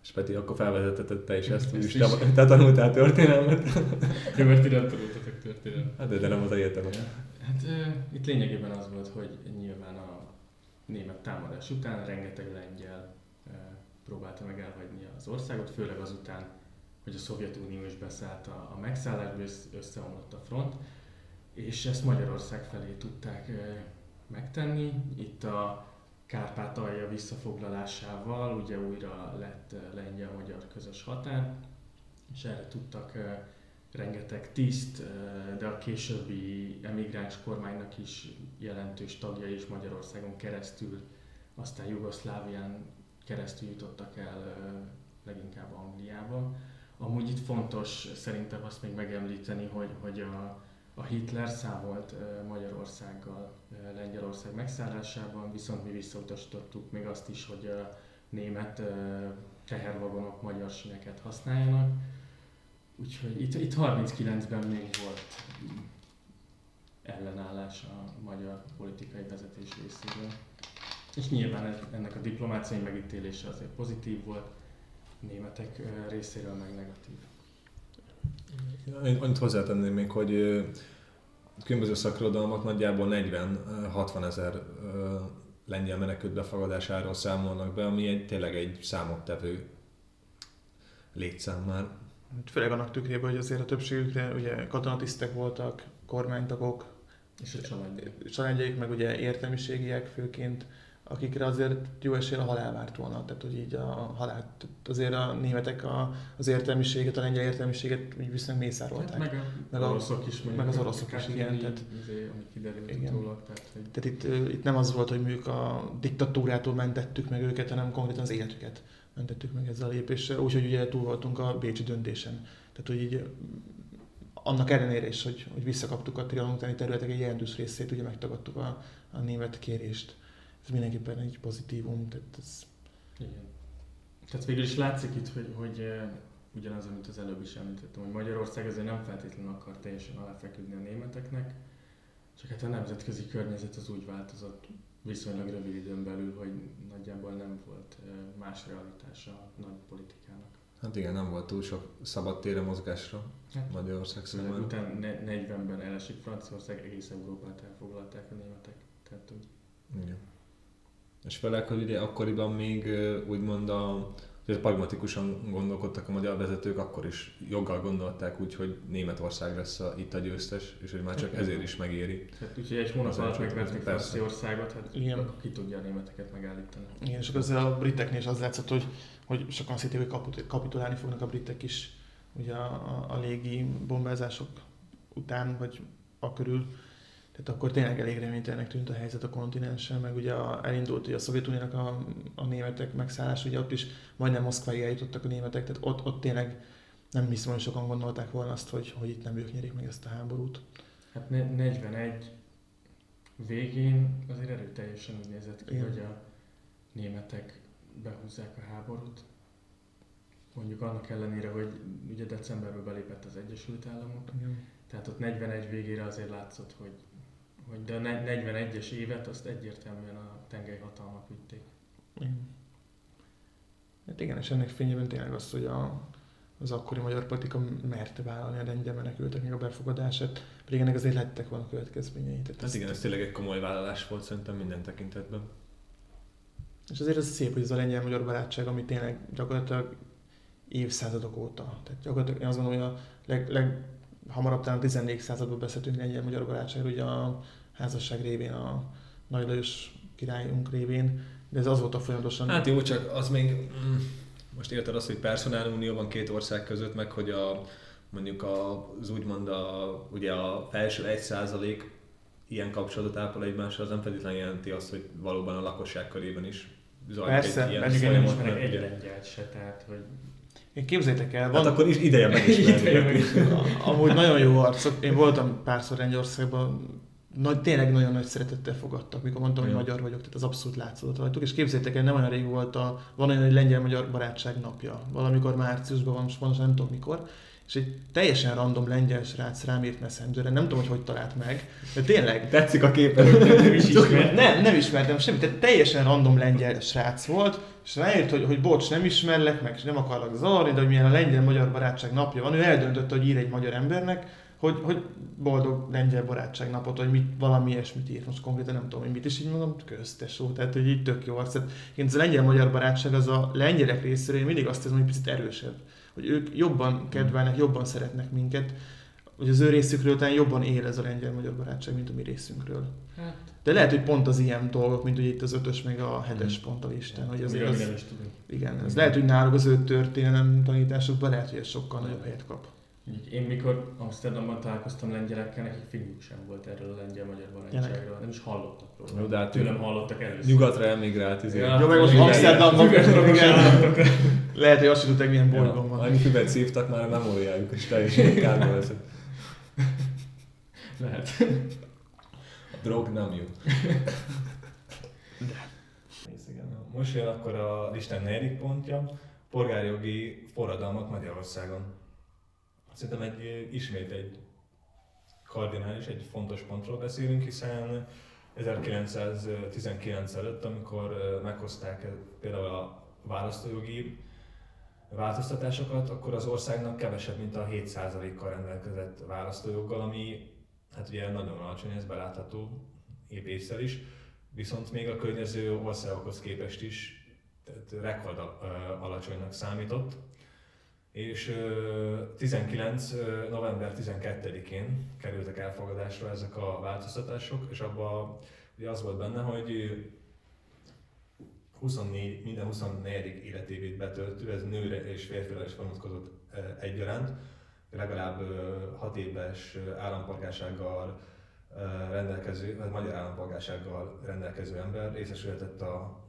És Peti, akkor felvezetetted te is ezt, Ezt is. te, te tanultál történelmet. Jó, mert ti nem tanultatok történelmet. Hát de, de nem az egyetemen. Hát ö, itt lényegében az volt, hogy nyilván a német támadás után rengeteg lengyel ö, próbálta meg elhagyni az országot, főleg azután, hogy a Szovjetunió is beszállt a, a megszállásba, és összeomlott a front, és ezt Magyarország felé tudták ö, megtenni. Itt a Kárpátalja visszafoglalásával ugye újra lett ö, lengyel-magyar közös határ, és erre tudtak rengeteg tiszt, de a későbbi emigráns kormánynak is jelentős tagjai is Magyarországon keresztül, aztán Jugoszlávián keresztül jutottak el leginkább Angliába. Amúgy itt fontos szerintem azt még megemlíteni, hogy, hogy a, a Hitler számolt Magyarországgal Lengyelország megszállásában, viszont mi visszautasítottuk még azt is, hogy a német tehervagonok magyar sineket használjanak. Úgyhogy itt, itt 39-ben még volt ellenállás a magyar politikai vezetés részéről. És nyilván ennek a diplomáciai megítélése azért pozitív volt, németek részéről meg negatív. Én annyit hozzátenném még, hogy különböző szakirodalmak nagyjából 40-60 ezer lengyel menekült befogadásáról számolnak be, ami egy, tényleg egy számottevő létszám már. Hát Főleg annak tükrében, hogy azért a többségükre ugye katonatisztek voltak, kormánytagok, És a család. családjaik meg ugye értelmiségiek főként, akikre azért jó esély a halál várt volna. Tehát, hogy így a halál, azért a németek a, az értelmiséget, a lengyel értelmiséget úgy viszonylag mészárolták. Hát meg, a, Meg a- oroszok is. meg az a oroszok is, igen, tehát- izé, ami kiderült Igen. utólag, tehát hogy Tehát itt, itt nem az volt, hogy mondjuk a diktatúrától mentettük meg őket, hanem konkrétan az életüket mentettük meg ezzel a lépéssel, úgyhogy ugye túl voltunk a Bécsi döntésen. Tehát, hogy így annak ellenére is, hogy, hogy visszakaptuk a trianon utáni területek egy jelentős részét, ugye megtagadtuk a, a német kérést. Ez mindenképpen egy pozitívum, tehát ez Igen. Tehát végül is látszik itt, hogy, hogy eh, ugyanaz, amit az előbb is említettem, hogy Magyarország azért nem feltétlenül akar teljesen aláfeküdni a németeknek, csak hát a nemzetközi környezet az úgy változott viszonylag rövid időn belül, hogy nagyjából nem volt más realitása a nagy politikának. Hát igen, nem volt túl sok szabad tére mozgásra Hát, Magyarország számára. után ne- 40-ben elesik Franciaország, egész Európát elfoglalták a németek. Tehát úgy Igen. És főleg, hogy ugye akkoriban még úgymond a, hogy pragmatikusan gondolkodtak a magyar vezetők, akkor is joggal gondolták úgy, hogy Németország lesz a, itt a győztes, és hogy már csak ezért is megéri. Tehát úgyhogy egy hónap alatt megverték. Franciaországot, hát Igen. ki tudja a németeket megállítani. Igen, és akkor a briteknél is az látszott, hogy, hogy sokan hitték, hogy kaput- kapitulálni fognak a britek is ugye a, a, a légi bombázások után, vagy a körül. Tehát akkor tényleg elég reménytelenek tűnt a helyzet a kontinensen, meg ugye a, elindult ugye a Szovjetuniónak a, a németek megszállás, ugye ott is majdnem Moszkváig eljutottak a németek, tehát ott, ott tényleg nem hiszem, hogy sokan gondolták volna azt, hogy, hogy itt nem ők nyerik meg ezt a háborút. Hát ne- 41 végén azért erőteljesen úgy nézett ki, Igen. hogy a németek behúzzák a háborút. mondjuk annak ellenére, hogy ugye decemberben belépett az Egyesült Államok, Igen. tehát ott 41 végére azért látszott, hogy, hogy de a 41-es évet azt egyértelműen a tengelyhatalmak vitték. Igen. Hát igen, és ennek fényében tényleg az, hogy a, az akkori magyar politika merte vállalni a lengyel menekülteknek a befogadását, pedig ennek azért lettek volna következményei. Tehát Hát ezt- igen, ez tényleg egy komoly vállalás volt szerintem minden tekintetben. És azért ez szép, hogy ez a lengyel-magyar barátság, ami tényleg gyakorlatilag évszázadok óta. Tehát gyakorlatilag én azt gondolom, hogy a leg, leg hamarabb talán a 14. században beszéltünk lengyel-magyar barátságról, ugye a házasság révén, a Nagy Lajos királyunk révén, de ez azóta folyamatosan... Hát jó, csak az még, mm, most érted azt, hogy personál unió van két ország között, meg hogy a, mondjuk a, az úgymond a, ugye a felső egy százalék ilyen kapcsolatot ápol egymással, az nem feltétlenül jelenti azt, hogy valóban a lakosság körében is zajlik Persze, egy ilyen persze, nem folyamat. ismerek egy lengyelt se, tehát hogy Én képzeljétek el, Hát van, akkor is ideje megismerni. amúgy nagyon jó arcok. Én voltam párszor Lengyországban, nagy, tényleg nagyon nagy szeretettel fogadtak, mikor mondtam, hogy Jó. magyar vagyok, tehát az abszolút látszott rajtuk. És képzeljétek el, nem olyan rég volt a, van olyan, hogy lengyel-magyar barátság napja. Valamikor márciusban van, most pontosan nem tudom mikor. És egy teljesen random lengyel srác rám írt messengeren, nem tudom, hogy hogy talált meg, de tényleg, Tetszik a képen. nem is ismert. nem, nem ismertem semmit, tehát teljesen random lengyel srác volt, és ráírt, hogy, hogy bocs, nem ismerlek, meg nem akarlak zavarni, de hogy milyen a lengyel-magyar barátság napja van, ő eldöntötte, hogy ír egy magyar embernek, hogy, hogy boldog lengyel barátság napot, vagy mit, valami ilyesmit ír. Most konkrétan nem tudom, hogy mit, és így mondom, köztesó, tehát hogy így tök jó arc. Tehát ez a lengyel-magyar barátság az a lengyelek részéről én mindig azt érzem, hogy picit erősebb. Hogy ők jobban kedvelnek, jobban szeretnek minket, hogy az ő részükről talán jobban él ez a lengyel-magyar barátság, mint a mi részünkről. Hát, De lehet, hogy pont az ilyen dolgok, mint hogy itt az ötös meg a hetes pont a listán, hogy azért az, igen, ez lehet, hogy náluk az ő történelem tanításokban lehet, hogy ez sokkal nagyobb helyet kap. Én mikor Amsterdamban találkoztam lengyelekkel, nekik fingjuk sem volt erről a lengyel-magyar barátságról, nem is hallottak róla. Jó, de hát Tőlem hallottak először. Nyugatra emigrált, izé. Ja. Jó, meg most Amsterdamban. Lehet, hogy azt sem tudták, milyen bolygón van. annyi füvet szívtak már a memóriájuk, és teljesen kárba veszett. Lehet. A drog nem jó. Igen. Most jön akkor a listán negyedik pontja, polgárjogi forradalmak Magyarországon. Szerintem egy, ismét egy kardinális, egy fontos pontról beszélünk, hiszen 1919 előtt, amikor meghozták például a választójogi változtatásokat, akkor az országnak kevesebb, mint a 7%-kal rendelkezett választójoggal, ami hát ugye nagyon alacsony, ez belátható épp is, viszont még a környező országokhoz képest is tehát rekord alacsonynak számított. És ö, 19. ö, november 12-én kerültek elfogadásra ezek a változtatások, és abban ugye az volt benne, hogy ö, 24, minden 24. életévét betöltő, ez nőre és férfire is vonatkozott egyaránt, legalább 6 éves állampolgársággal rendelkező, vagy magyar állampolgársággal rendelkező ember részesülhetett a,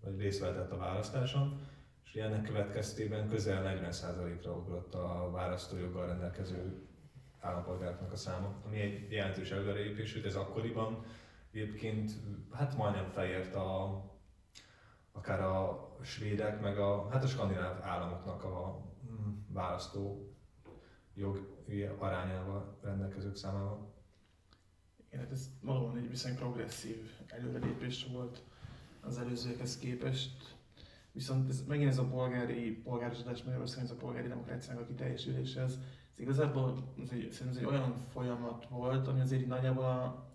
vagy részt a választáson, és ennek következtében közel 40%-ra ugrott a választójoggal rendelkező állampolgároknak a száma, ami egy jelentős előrelépés, sőt ez akkoriban egyébként hát majdnem felért a, akár a svédek, meg a, hát a skandináv államoknak a mm, választó jog arányával rendelkezők számával. Igen, hát ez valóban egy viszonylag progresszív előrelépés volt az előzőekhez képest. Viszont ez, megint ez a polgári polgárosodás Magyarországon, ez a polgári demokráciának a kiteljesülése, ez, ez igazából ez egy, szerintem ez egy olyan folyamat volt, ami azért nagyjából a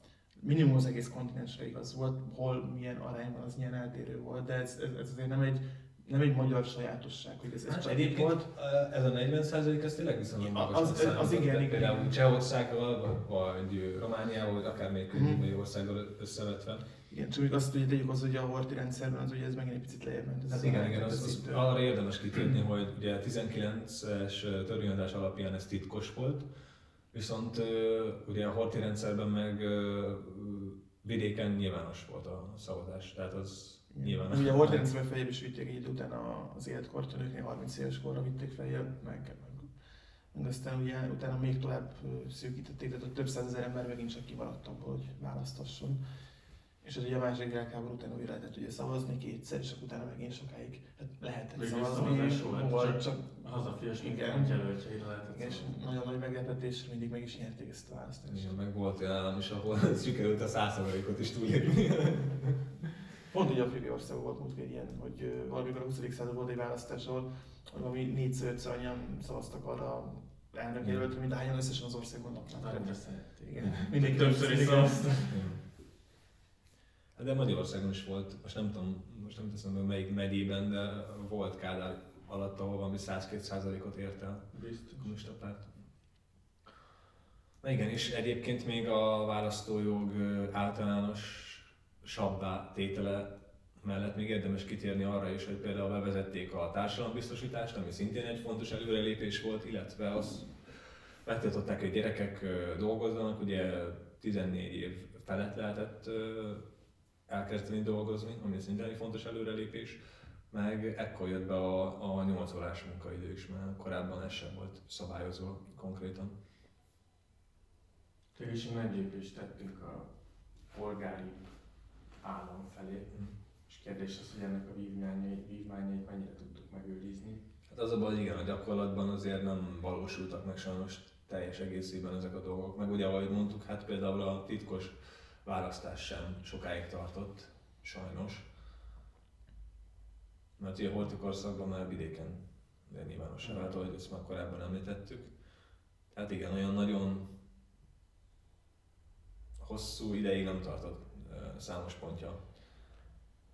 minimum az egész kontinensre igaz volt, hol milyen arányban az milyen eltérő volt, de ez, ez, ez azért nem egy, nem egy magyar sajátosság, hogy ez, ez Hát csak egyébként volt. ez a 40 százalék, ez tényleg viszonylag Az- magas. az- az igen, igen, Például. Csehországgal, vagy Romániával, vagy akár még Mhm. könnyű országgal összevetve. Igen, csak még azt ugye tegyük az, hogy a horti rendszerben az ugye ez megint egy picit lejjebb ment. Ez Hát a- igen, igen, az, a az arra érdemes kitérni, hogy ugye 19-es törvényadás alapján ez titkos volt, viszont ugye a horti rendszerben meg vidéken nyilvános volt a szavazás, tehát az nyilván Ugye a horti rendszerben feljebb is vitték egy idő után a- az életkort, a nőknél 30 éves korra vitték feljebb, meg, meg aztán ugye utána még tovább szűkítették, tehát ott több százezer ember megint csak kimaradt abból, hogy választasson. És az ugye a második világháború után újra lehetett ugye szavazni kétszer, és akkor utána megint sokáig. Hát lehetett Végül szavazni, volt, csak csak a hazafias Igen. jelöltjeire lehetett igen, és nagyon nagy meglepetésre mindig meg is nyerték ezt a választást. Igen, meg volt olyan állam is, ahol sikerült a százszerzalékot is túlépni. Pont így afrikai ország volt múltkor egy ilyen, hogy valamikor a 20. század volt egy választás, ahol valami négyszer ötször annyian szavaztak arra elnök jelöltre, mint ahányan összesen az országban laknak. Mindenki Többször is szavaztak. Hát De Magyarországon is volt, most nem tudom, most nem teszem meg melyik megyében, de volt Kádár alatt, ahol valami 102 százalékot ért el Biztos. kommunista párt. Na igen, és egyébként még a választójog általános sabbá tétele mellett még érdemes kitérni arra is, hogy például bevezették a társadalombiztosítást, ami szintén egy fontos előrelépés volt, illetve az megtiltották, hogy gyerekek dolgozzanak, ugye 14 év felett lehetett elkezdeni dolgozni, ami szintén egy fontos előrelépés, meg ekkor jött be a, a 8 órás munkaidő is, mert korábban ez sem volt szabályozva konkrétan. Végül is egy nagy lépést tettünk a polgári állam felé. És kérdés az, hogy ennek a vívmányait, vívmányait mennyire tudtuk megőrizni. Hát az a baj, igen, a gyakorlatban azért nem valósultak meg sajnos teljes egészében ezek a dolgok. Meg ugye, ahogy mondtuk, hát például a titkos választás sem sokáig tartott, sajnos. Mert ugye a korszakban már vidéken de nyilvánossá vált, ahogy ezt már korábban említettük. Tehát igen, olyan nagyon hosszú ideig nem tartott számos pontja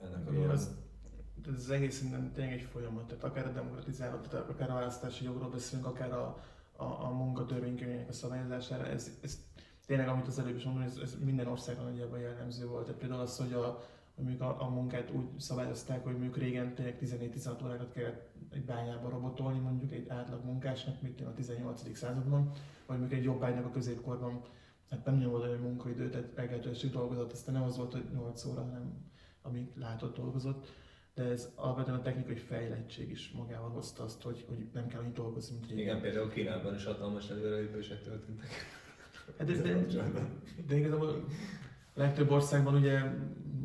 ennek a dolognak. az, ez egész minden tényleg egy folyamat, tehát akár a demokratizálódás, tehát akár a választási jogról beszélünk, akár a, a, a munkatörvénykönyvének a szabályozására, ez, ez tényleg, amit az előbb is mondtam, ez, ez minden országban nagyjából jellemző volt. Tehát például az, hogy a, mondjuk a, a munkát úgy szabályozták, hogy mondjuk régen tényleg 14-16 órákat kellett egy bányába robotolni, mondjuk egy átlag munkásnak, mint a 18. században, vagy mondjuk egy jobbágynak a középkorban, hát nem volt olyan munkaidő, tehát reggeltől dolgozott, aztán nem az volt, hogy 8 óra, hanem amíg látott dolgozott. De ez alapvetően a technikai fejlettség is magával hozta azt, hogy, hogy nem kell annyit dolgozni, mint régen. Igen, például Kínában is hatalmas előrelépések történtek. Hát ez, de, de igazából legtöbb országban ugye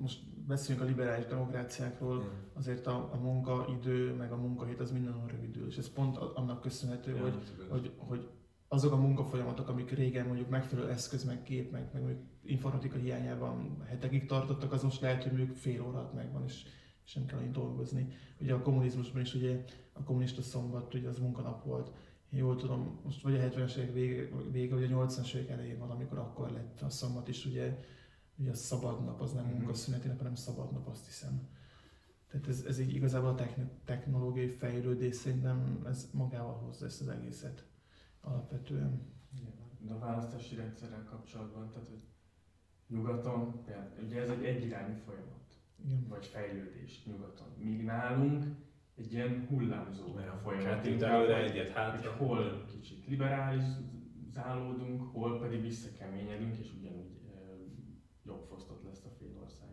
most beszélünk a liberális demokráciákról, azért a, a munkaidő, meg a munkahét az mindenhol rövidül, és ez pont annak köszönhető, Ja, hogy, hogy, hogy azok a munkafolyamatok, amik régen mondjuk megfelelő eszköz, meg gép, meg, meg mondjuk informatika hiányában hetekig tartottak, az most lehet, hogy mondjuk fél alatt megvan, és, és nem kell annyit dolgozni. Ugye a kommunizmusban is ugye a kommunista szombat, ugye az munkanap volt. Jól tudom, most vagy a 70-es évek vége, vége, vagy a 80-as évek elején van, amikor akkor lett a szombat is, ugye, ugye a szabad nap, az nem Mhm. munkaszüneti nap, hanem szabad nap, azt hiszem. Tehát ez, ez így igazából a techn- technológiai fejlődés szerintem ez magával hozza ezt az egészet alapvetően. Igen. De a választási rendszerrel kapcsolatban, tehát hogy nyugaton, például, ugye ez egy egyirányú folyamat, Igen. vagy fejlődés nyugaton. Míg nálunk egy ilyen hullámzó folyamat. Kettőt Inkább, előre, hogy- egyet hogy hátra. hol kicsit liberalizálódunk, hol pedig visszakeményedünk, és ugyanúgy jogfosztott lesz a fél ország.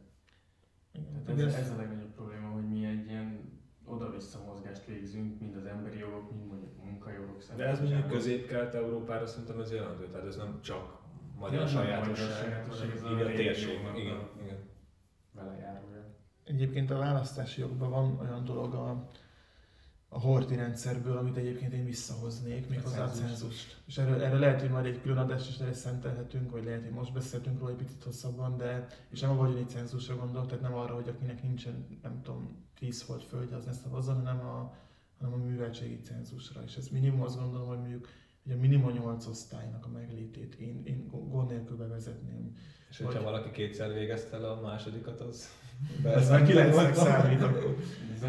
Tehát ez, ez a legnagyobb probléma, hogy mi egy ilyen oda-vissza mozgást végzünk, mind az emberi jogok, mind mondjuk a munkajogok De ez mondjuk közép-kelet-európára szerintem ez jelentő, tehát ez nem csak magyar nem magyar sajátosság, sajátosság, ez a a térség. a- Igen, igen. vele járója. Egyébként a választási jogban van olyan dolog a, a horti rendszerből, amit egyébként én visszahoznék, méghozzá a cenzust. És erről, erről lehet, hogy majd egy külön adást is szentelhetünk, vagy lehet, hogy most beszéltünk róla egy picit hosszabban, de és nem a vagyoni cenzusra gondolok, tehát nem arra, hogy akinek nincsen, nem tudom, 10 volt földje, az ne szavazzon, hanem a, hanem a műveltségi cenzusra. És ez minimum azt gondolom, hogy mondjuk hogy a minimum 8 osztálynak a meglétét én, én gond nélkül bevezetném. És hogyha Vagy- valaki kétszer végezte el a másodikat, az... Ez már 9 számít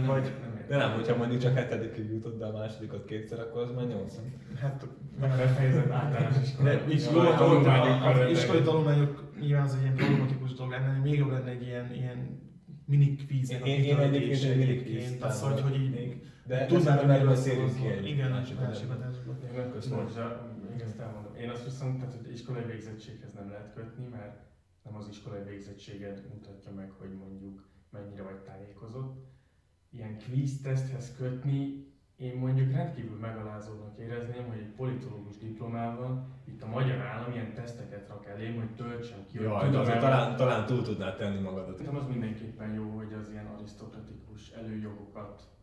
Vagy- nem. De nem, hogyha mondjuk csak hetedikig jutott be a másodikat kétszer, akkor az már nyolc. Hát Nem befejezett általános iskolát. De iskolai tanulmányok nyilván az egy ilyen problematikus dolog lenne, még jobb lenne egy ilyen, ilyen mini kvíznek a Én- én egyébként egy mini kvíz az, hogy, hogy így még. De tudnám, hogy miről beszélünk ki egy Igen, másik adásban. Nem köszönöm, hogy még ezt elmondom. Én azt viszont, tehát, hogy iskolai végzettséghez nem lehet kötni, mert nem az iskolai végzettséged mutatja meg, hogy mondjuk mennyire vagy tájékozott. Ilyen quiz teszthez kötni, én mondjuk rendkívül megalázódnak érezném, hogy egy politológus diplomával itt a magyar állam ilyen teszteket rak elém, hogy töltsem ki, hogy Jaj, tudom azért talán, talán túl tudnád tenni magadat. Szerintem az mindenképpen jó, hogy az ilyen arisztokratikus előjogokat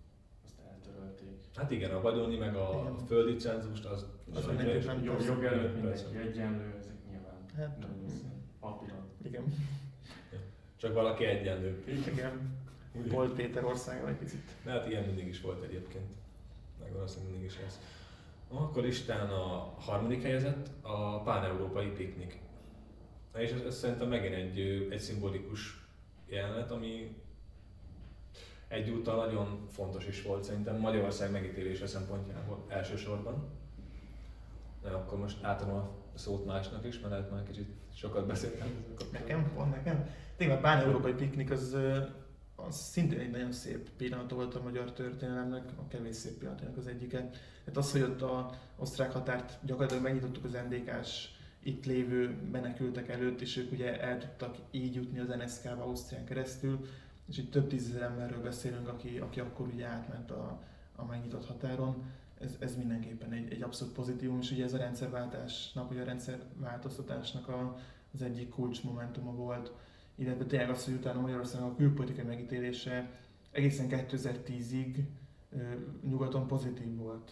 letörölték. Hát igen, a vagyoni meg a Igen. földi cenzust az... Az az egy- Jog, jog előtt mindenki egyenlő, ezek nyilván Hát, nagyon papíron. Igen. Csak valaki egyenlő. Igen. Bolt Péter országa egy picit. De hát ilyen mindig is volt egyébként. Meg valószínűleg mindig is lesz. Akkor listán a harmadik helyezett a pán-európai piknik. Na És ez, ez szerintem megint egy, egy szimbolikus jelenet, ami egyúttal nagyon fontos is volt szerintem Magyarország megítélése szempontjából elsősorban. Na, akkor most átadom a szót másnak is, mert lehet már kicsit sokat beszéltem. Nekem? Van nekem? Tényleg a pán-európai piknik az, az szintén egy nagyon szép pillanat volt a magyar történelemnek, a kevés szép pillanatnak az egyike. Hát az, hogy ott a osztrák határt gyakorlatilag megnyitottuk az NDK-s itt lévő menekültek előtt, és ők ugye el tudtak így jutni az NSZK-ba Ausztrián keresztül, és itt több tízezer emberről beszélünk, aki, aki akkor ugye átment a, a megnyitott határon. Ez, ez mindenképpen egy, egy abszolút pozitívum, és ugye ez a rendszerváltásnak, vagy a rendszerváltoztatásnak a, az egyik kulcsmomentuma volt, illetve tényleg az, hogy utána Magyarországon a külpolitikai megítélése egészen 2010-ig ö, nyugaton pozitív volt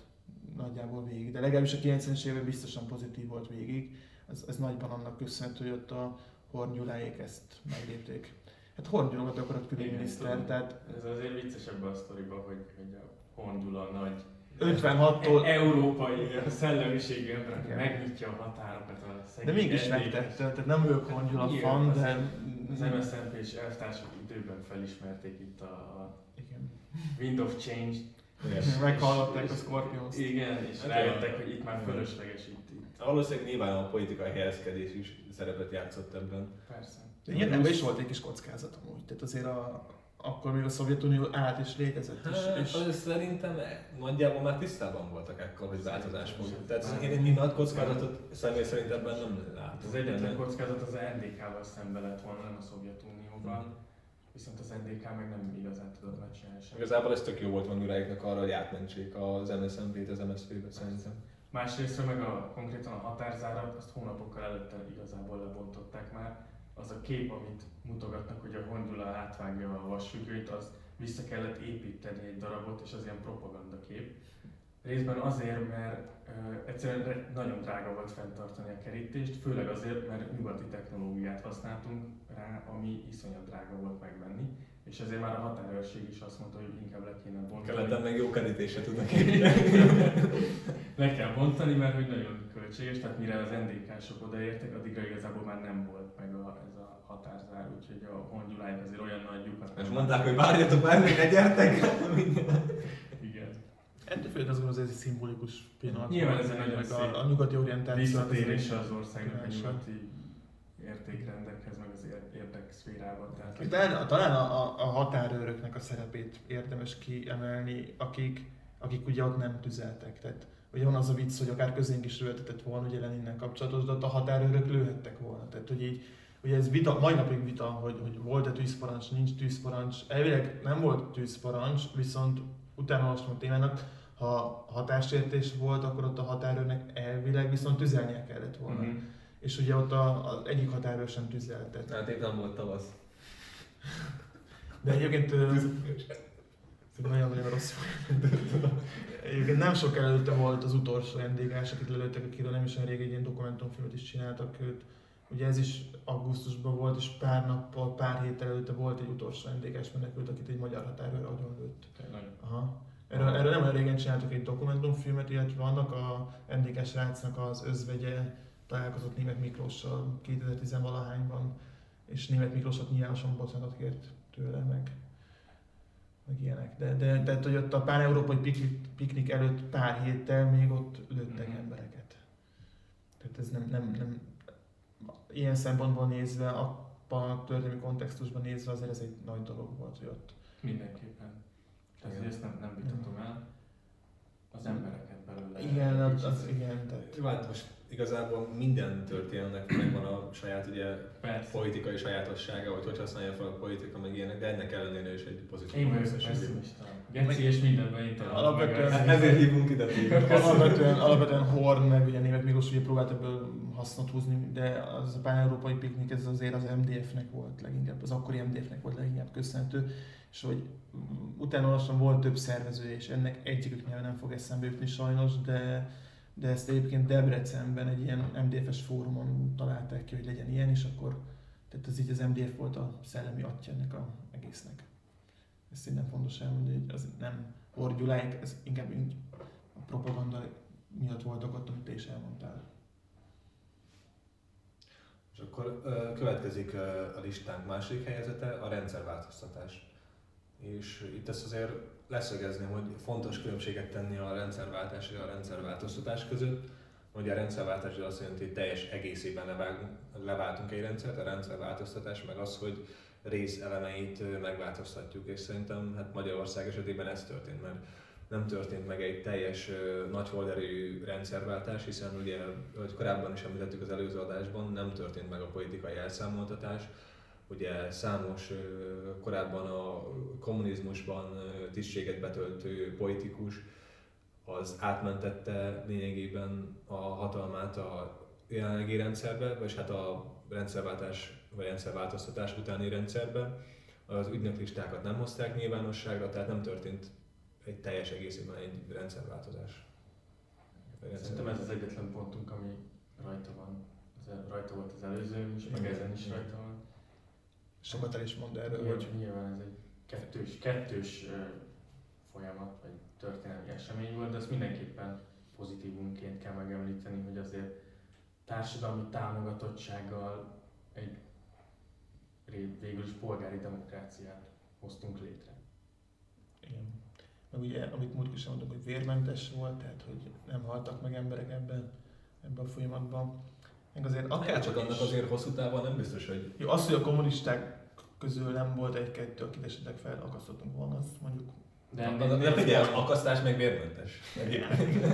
nagyjából végig, de legalábbis a 90-es években biztosan pozitív volt végig. Ez, ez nagyban annak köszönhető, hogy ott a Horn Gyuláék ezt meglépték. Hát Horn Gyula volt akkor a külügyminiszter, tehát Ez azért vicces ebben a sztoriban, hogy, hogy a Hondula nagy 56-tól, e- európai szellemiségű ember, megnyitja a határokat a szegény de mégis megtette, tehát nem Horn Gyula Igen, fan, de... Az MSZNP és elvtársak időben felismerték itt a, a Igen. Wind of Change. Igen. Meghallották a Scorpions. Igen, és Hát rájöttek, hogy itt már fölösleges itt. itt. Valószínűleg nyilván a politikai helyezkedés is szerepet játszott ebben. Persze. Ilyen ebben is volt egy kis kockázat amúgy, tehát azért a, akkor még a Szovjetunió állt és létezett is. Hát, és az szerintem nagyjából már tisztában voltak ekkor, hogy változás fog. Tehát én, én nagy kockázatot személy szerint ebben nem látom. Az egyetlen kockázat az NDK-val szembe lett volna, nem a Szovjetunióval. Mhm. Viszont az NDK meg nem igazán tudott megcsinálni semmit. Igazából ez tök jó volt Manuráiknak arra, hogy átmentsék az MSZNP-t az MSZP-be szerintem. Másrészt meg a, konkrétan a határzárat, azt hónapokkal előtte igazából lebontották már. Az a kép, amit mutogatnak, hogy a Hondula átvágja a vasfüggönyt, az vissza kellett építeni egy darabot, és az ilyen propaganda kép. Részben azért, mert uh, egyszerűen nagyon drága volt fenntartani a kerítést, főleg azért, mert nyugati technológiát használtunk rá, ami iszonyat drága volt megvenni, és ezért már a határőrség is azt mondta, hogy inkább le kéne bontani. Keleten meg jó kerítése tudnak Le kell bontani, mert hogy nagyon költséges, tehát mire az NDK-sok odaértek, addigra igazából már nem volt meg a, ez a határzár, úgyhogy a hongyuláink azért olyan nagy lyukat És mondták, hogy várjatok már, még ne gyertek! Igen. ettől főleg azt gondolom, ez egy szimbolikus pillanat. Nyilván ez egy nagyon szép a, a nyugati orientáció. Visszatérése az országnak a nyugati értékrendekhez, érdekszférában. Tehát Talán, talán a, a, a határőröknek a szerepét érdemes kiemelni, akik, akik ugye ott nem tüzeltek. Tehát ugye van az a vicc, hogy akár közénk is lőhetett volna, ugye Leninnel kapcsolatos, de ott a határőrök lőhettek volna. Tehát, hogy így, ugye ez vita, mai napig vita, hogy, hogy volt-e tűzparancs, nincs tűzparancs. Elvileg nem volt tűzparancs, viszont utána olvastam a témának, ha határsértés volt, akkor ott a határőrnek elvileg viszont tüzelnie kellett volna. Mhm. És ugye ott a, az egyik határőr sem tüzeltet. Hát itt nem volt tavasz. De egyébként nagyon-nagyon rossz. Egyébként nem sok előtte volt az utolsó NDG-s, akit lelőttek, akiről nem is olyan rég egy ilyen dokumentumfilmet is csináltak őt. Ugye ez is augusztusban volt, és pár nappal, pár héttel előtte volt egy utolsó NDG-s menekült, akit egy magyar határőr agyon lőtt. Aha. Erről, erről nem olyan régen csináltak egy dokumentumfilmet, illetve vannak a NDK srácnak az özvegye találkozott Német Miklóssal 2010-valahányban, és Német Miklós ott nyilvánosan bocsánatot kért tőle, meg, meg ilyenek. De, de, de hogy ott a pán-európai piknik, piknik előtt pár héttel még ott lőttek Mhm. embereket. Tehát ez nem, nem, nem, ilyen szempontból nézve, abban a történelmi kontextusban nézve azért ez egy nagy dolog volt, hogy ott Mindenképpen. Tehát ezt nem, nem vitatom el. Az embereket belőle. igen, az, az igen, tehát Jó, hát most igazából minden történetnek megvan a saját ugye, Persze. politikai sajátossága, hogy hogy használja fel a politika, meg ilyenek, de ennek ellenére is egy pozitív Én vagyok pessimista. Geci és mindenben találom Alapvetően- Ezért hívunk ide. Alapvetően, alapvetően Horn, meg ugye német Milos ugye próbált ebből hasznot húzni, de az a pán-európai piknik ez azért az MDF-nek volt leginkább, az akkori MDF-nek volt leginkább köszönhető, és hogy utána olvastam, volt több szervezője, és ennek egyikük neve nem fog eszembe jutni sajnos, de, de ezt egyébként Debrecenben egy ilyen MDF-es fórumon találták ki, hogy legyen ilyen, és akkor tehát ez így az MDF volt a szellemi atya ennek a egésznek. Ez szerintem fontos elmondani, hogy az nem Orgyuláik, ez inkább így a propaganda miatt voltak ott, amit te is elmondtál. És akkor következik a listánk második helyzete, a rendszerváltoztatás. És itt ezt azért leszögezném, hogy fontos különbséget tenni a rendszerváltás és a rendszerváltoztatás között. Ugye a rendszerváltás az azt jelenti, hogy teljes egészében levágunk, leváltunk egy rendszert, a rendszerváltoztatás meg az, hogy részelemeit megváltoztatjuk, és szerintem hát Magyarország esetében ez történt, mert nem történt meg egy teljes nagy holderejű rendszerváltás, hiszen ugye, ahogy korábban is említettük az előző adásban, nem történt meg a politikai elszámoltatás. Ugye számos korábban a kommunizmusban tisztséget betöltő politikus az átmentette lényegében a hatalmát a jelenlegi rendszerbe, vagy hát a rendszerváltás vagy rendszerváltoztatás utáni rendszerbe. Az ügynöklistákat nem hozták nyilvánosságra, tehát nem történt egy teljes egészében egy rendszerváltozás. Szerintem ez az egyetlen pontunk, ami rajta van. Az rajta volt az előző is, meg ezen is rajta van. Sokat el is mond erről, Nyilván, hogy nyilván ez egy kettős, kettős folyamat, vagy történelmi esemény volt, de ezt mindenképpen pozitívunként kell megemlíteni, hogy azért társadalmi támogatottsággal egy végül is polgári demokráciát hoztunk létre. igen. Meg ugye, amit múltkor is mondtuk, hogy vérmentes volt, tehát hogy nem haltak meg emberek ebben, ebben a folyamatban. Meg azért Akár akár csak annak azért hosszú távon nem biztos, hogy Jó, az, hogy a kommunisták közül nem volt egy-kettő, akit esetleg felakasztottunk volna, az mondjuk De, de, de, de figyelj, akasztás meg vérmentes.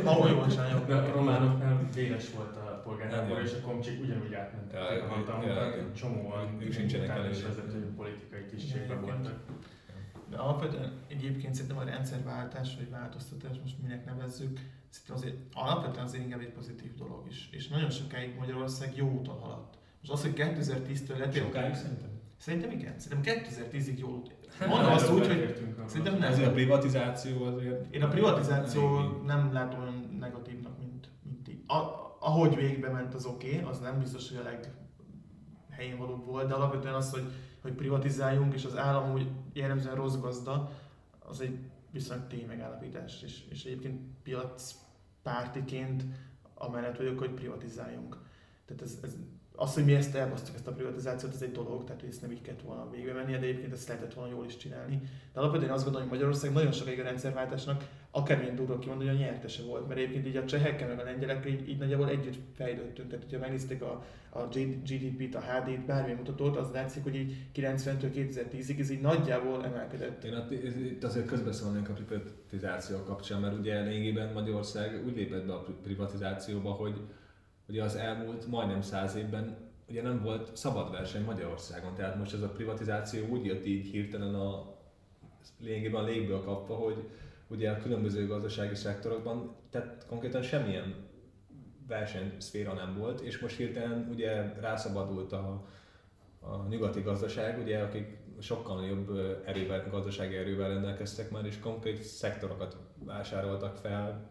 ahol jól csináljuk. A románoknál véres volt a polgárháború, és a komcsik ugyanúgy átmentek Ja, a ja, ja, csomóan ők sincsenek előre. vezető politikai tisztségben voltak. De alapvetően egyébként szerintem a rendszerváltás vagy változtatás, most minek nevezzük, szerintem azért alapvetően azért inkább egy pozitív dolog is. És nagyon sokáig Magyarország jó úton haladt. Most az, hogy 2010-től letértünk, Sokáig szerintem. Szerintem igen. Szerintem 2010-ig jó út. Hát, Mondom azt úgy, hogy szerintem nem. Azért a privatizáció azért... Én a privatizáció nem látom olyan negatívnak, mint, mint így. A, ahogy végbe ment az oké, okay, az nem biztos, hogy a leg helyén valóbb volt, de alapvetően az, hogy, hogy privatizáljunk, és az állam úgy jellemzően rossz gazda, az egy viszonylag tény megállapítás, és, és egyébként piacpártiként amellett vagyok, hogy privatizáljunk. Tehát ez, ez, az, hogy mi ezt elbasztuk, ezt a privatizációt, ez egy dolog, tehát hogy ezt nem így kellett volna végbe menni, de egyébként ezt lehetett volna jól is csinálni. De alapvetően azt gondolom, hogy Magyarország nagyon sokáig a rendszerváltásnak akármilyen durva kimondani, hogy a nyertese volt, mert egyébként így a csehekkel meg a lengyelekkel így, így nagyjából együtt fejlődtünk. Tehát, hogyha megnézték a, a GDP-t, a HD-t, bármilyen mutatót, az látszik, hogy így 90-től 2010-ig ez így nagyjából emelkedett. Én ott- itt azért közbeszólnék a privatizáció kapcsán, mert ugye lényegében Magyarország úgy lépett be a pri- privatizációba, hogy ugye az elmúlt majdnem száz évben ugye nem volt szabad verseny Magyarországon, tehát most ez a privatizáció úgy jött így hirtelen a lényegében a légből kapva, hogy ugye a különböző gazdasági szektorokban, tehát konkrétan semmilyen versenyszféra nem volt, és most hirtelen ugye rászabadult a, a nyugati gazdaság, ugye, akik sokkal jobb erővel, gazdasági erővel rendelkeztek már, és konkrét szektorokat vásároltak fel,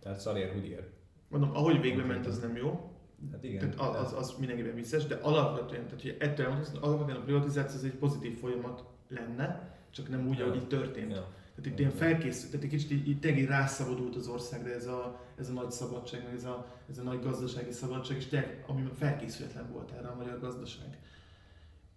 tehát szarér, úgy ér. Mondom, ahogy végbe ment, az nem jó, Hát igen. Tehát az, az, az mindenképpen vicces, de alapvetően, tehát hogy ettől elmondani, alapvetően a privatizáció az egy pozitív folyamat lenne, csak nem úgy, Ja. ahogy így történt. Ja. Tehát itt ilyen felkészült, tehát egy kicsit így, így tényleg rászabadult az országra ez a, ez a nagy szabadság, meg ez a, ez a nagy gazdasági szabadság, és tényleg, ami felkészületlen volt erre a magyar gazdaság.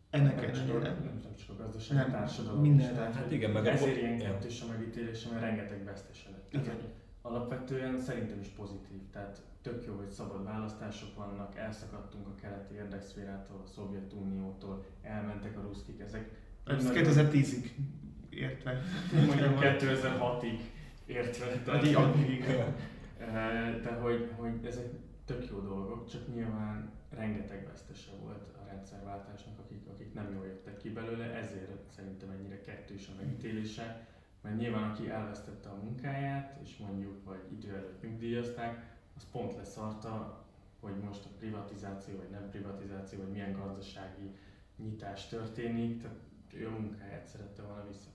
Ennek Nem csak, nem csak a gazdaság, Nem, a társadalom minden is. Tehát, hát igen, meg a- ezért ilyen kettős a megítélése, mert rengeteg vesztese lett. Tehát, Alapvetően szerintem is pozitív, tehát tök jó, hogy szabad választások vannak, elszakadtunk a keleti érdekszférától, a Szovjetuniótól, elmentek a ruszkik, ezek Ez Nagy- 2010-ig értve. mondjuk 2006-ig értve, tehát Vagy így addig. Eh, de hogy, hogy ezek tök jó dolgok, csak nyilván rengeteg vesztese volt a rendszerváltásnak, akik, akik nem jól jöttek ki belőle, ezért szerintem ennyire kettős a megítélése, mert nyilván aki elvesztette a munkáját, és mondjuk vagy idő előtt nyugdíjazták, az pont leszarta, hogy most a privatizáció, vagy nem privatizáció, vagy milyen gazdasági nyitás történik, tehát ő a munkáját szerette volna visszakapni.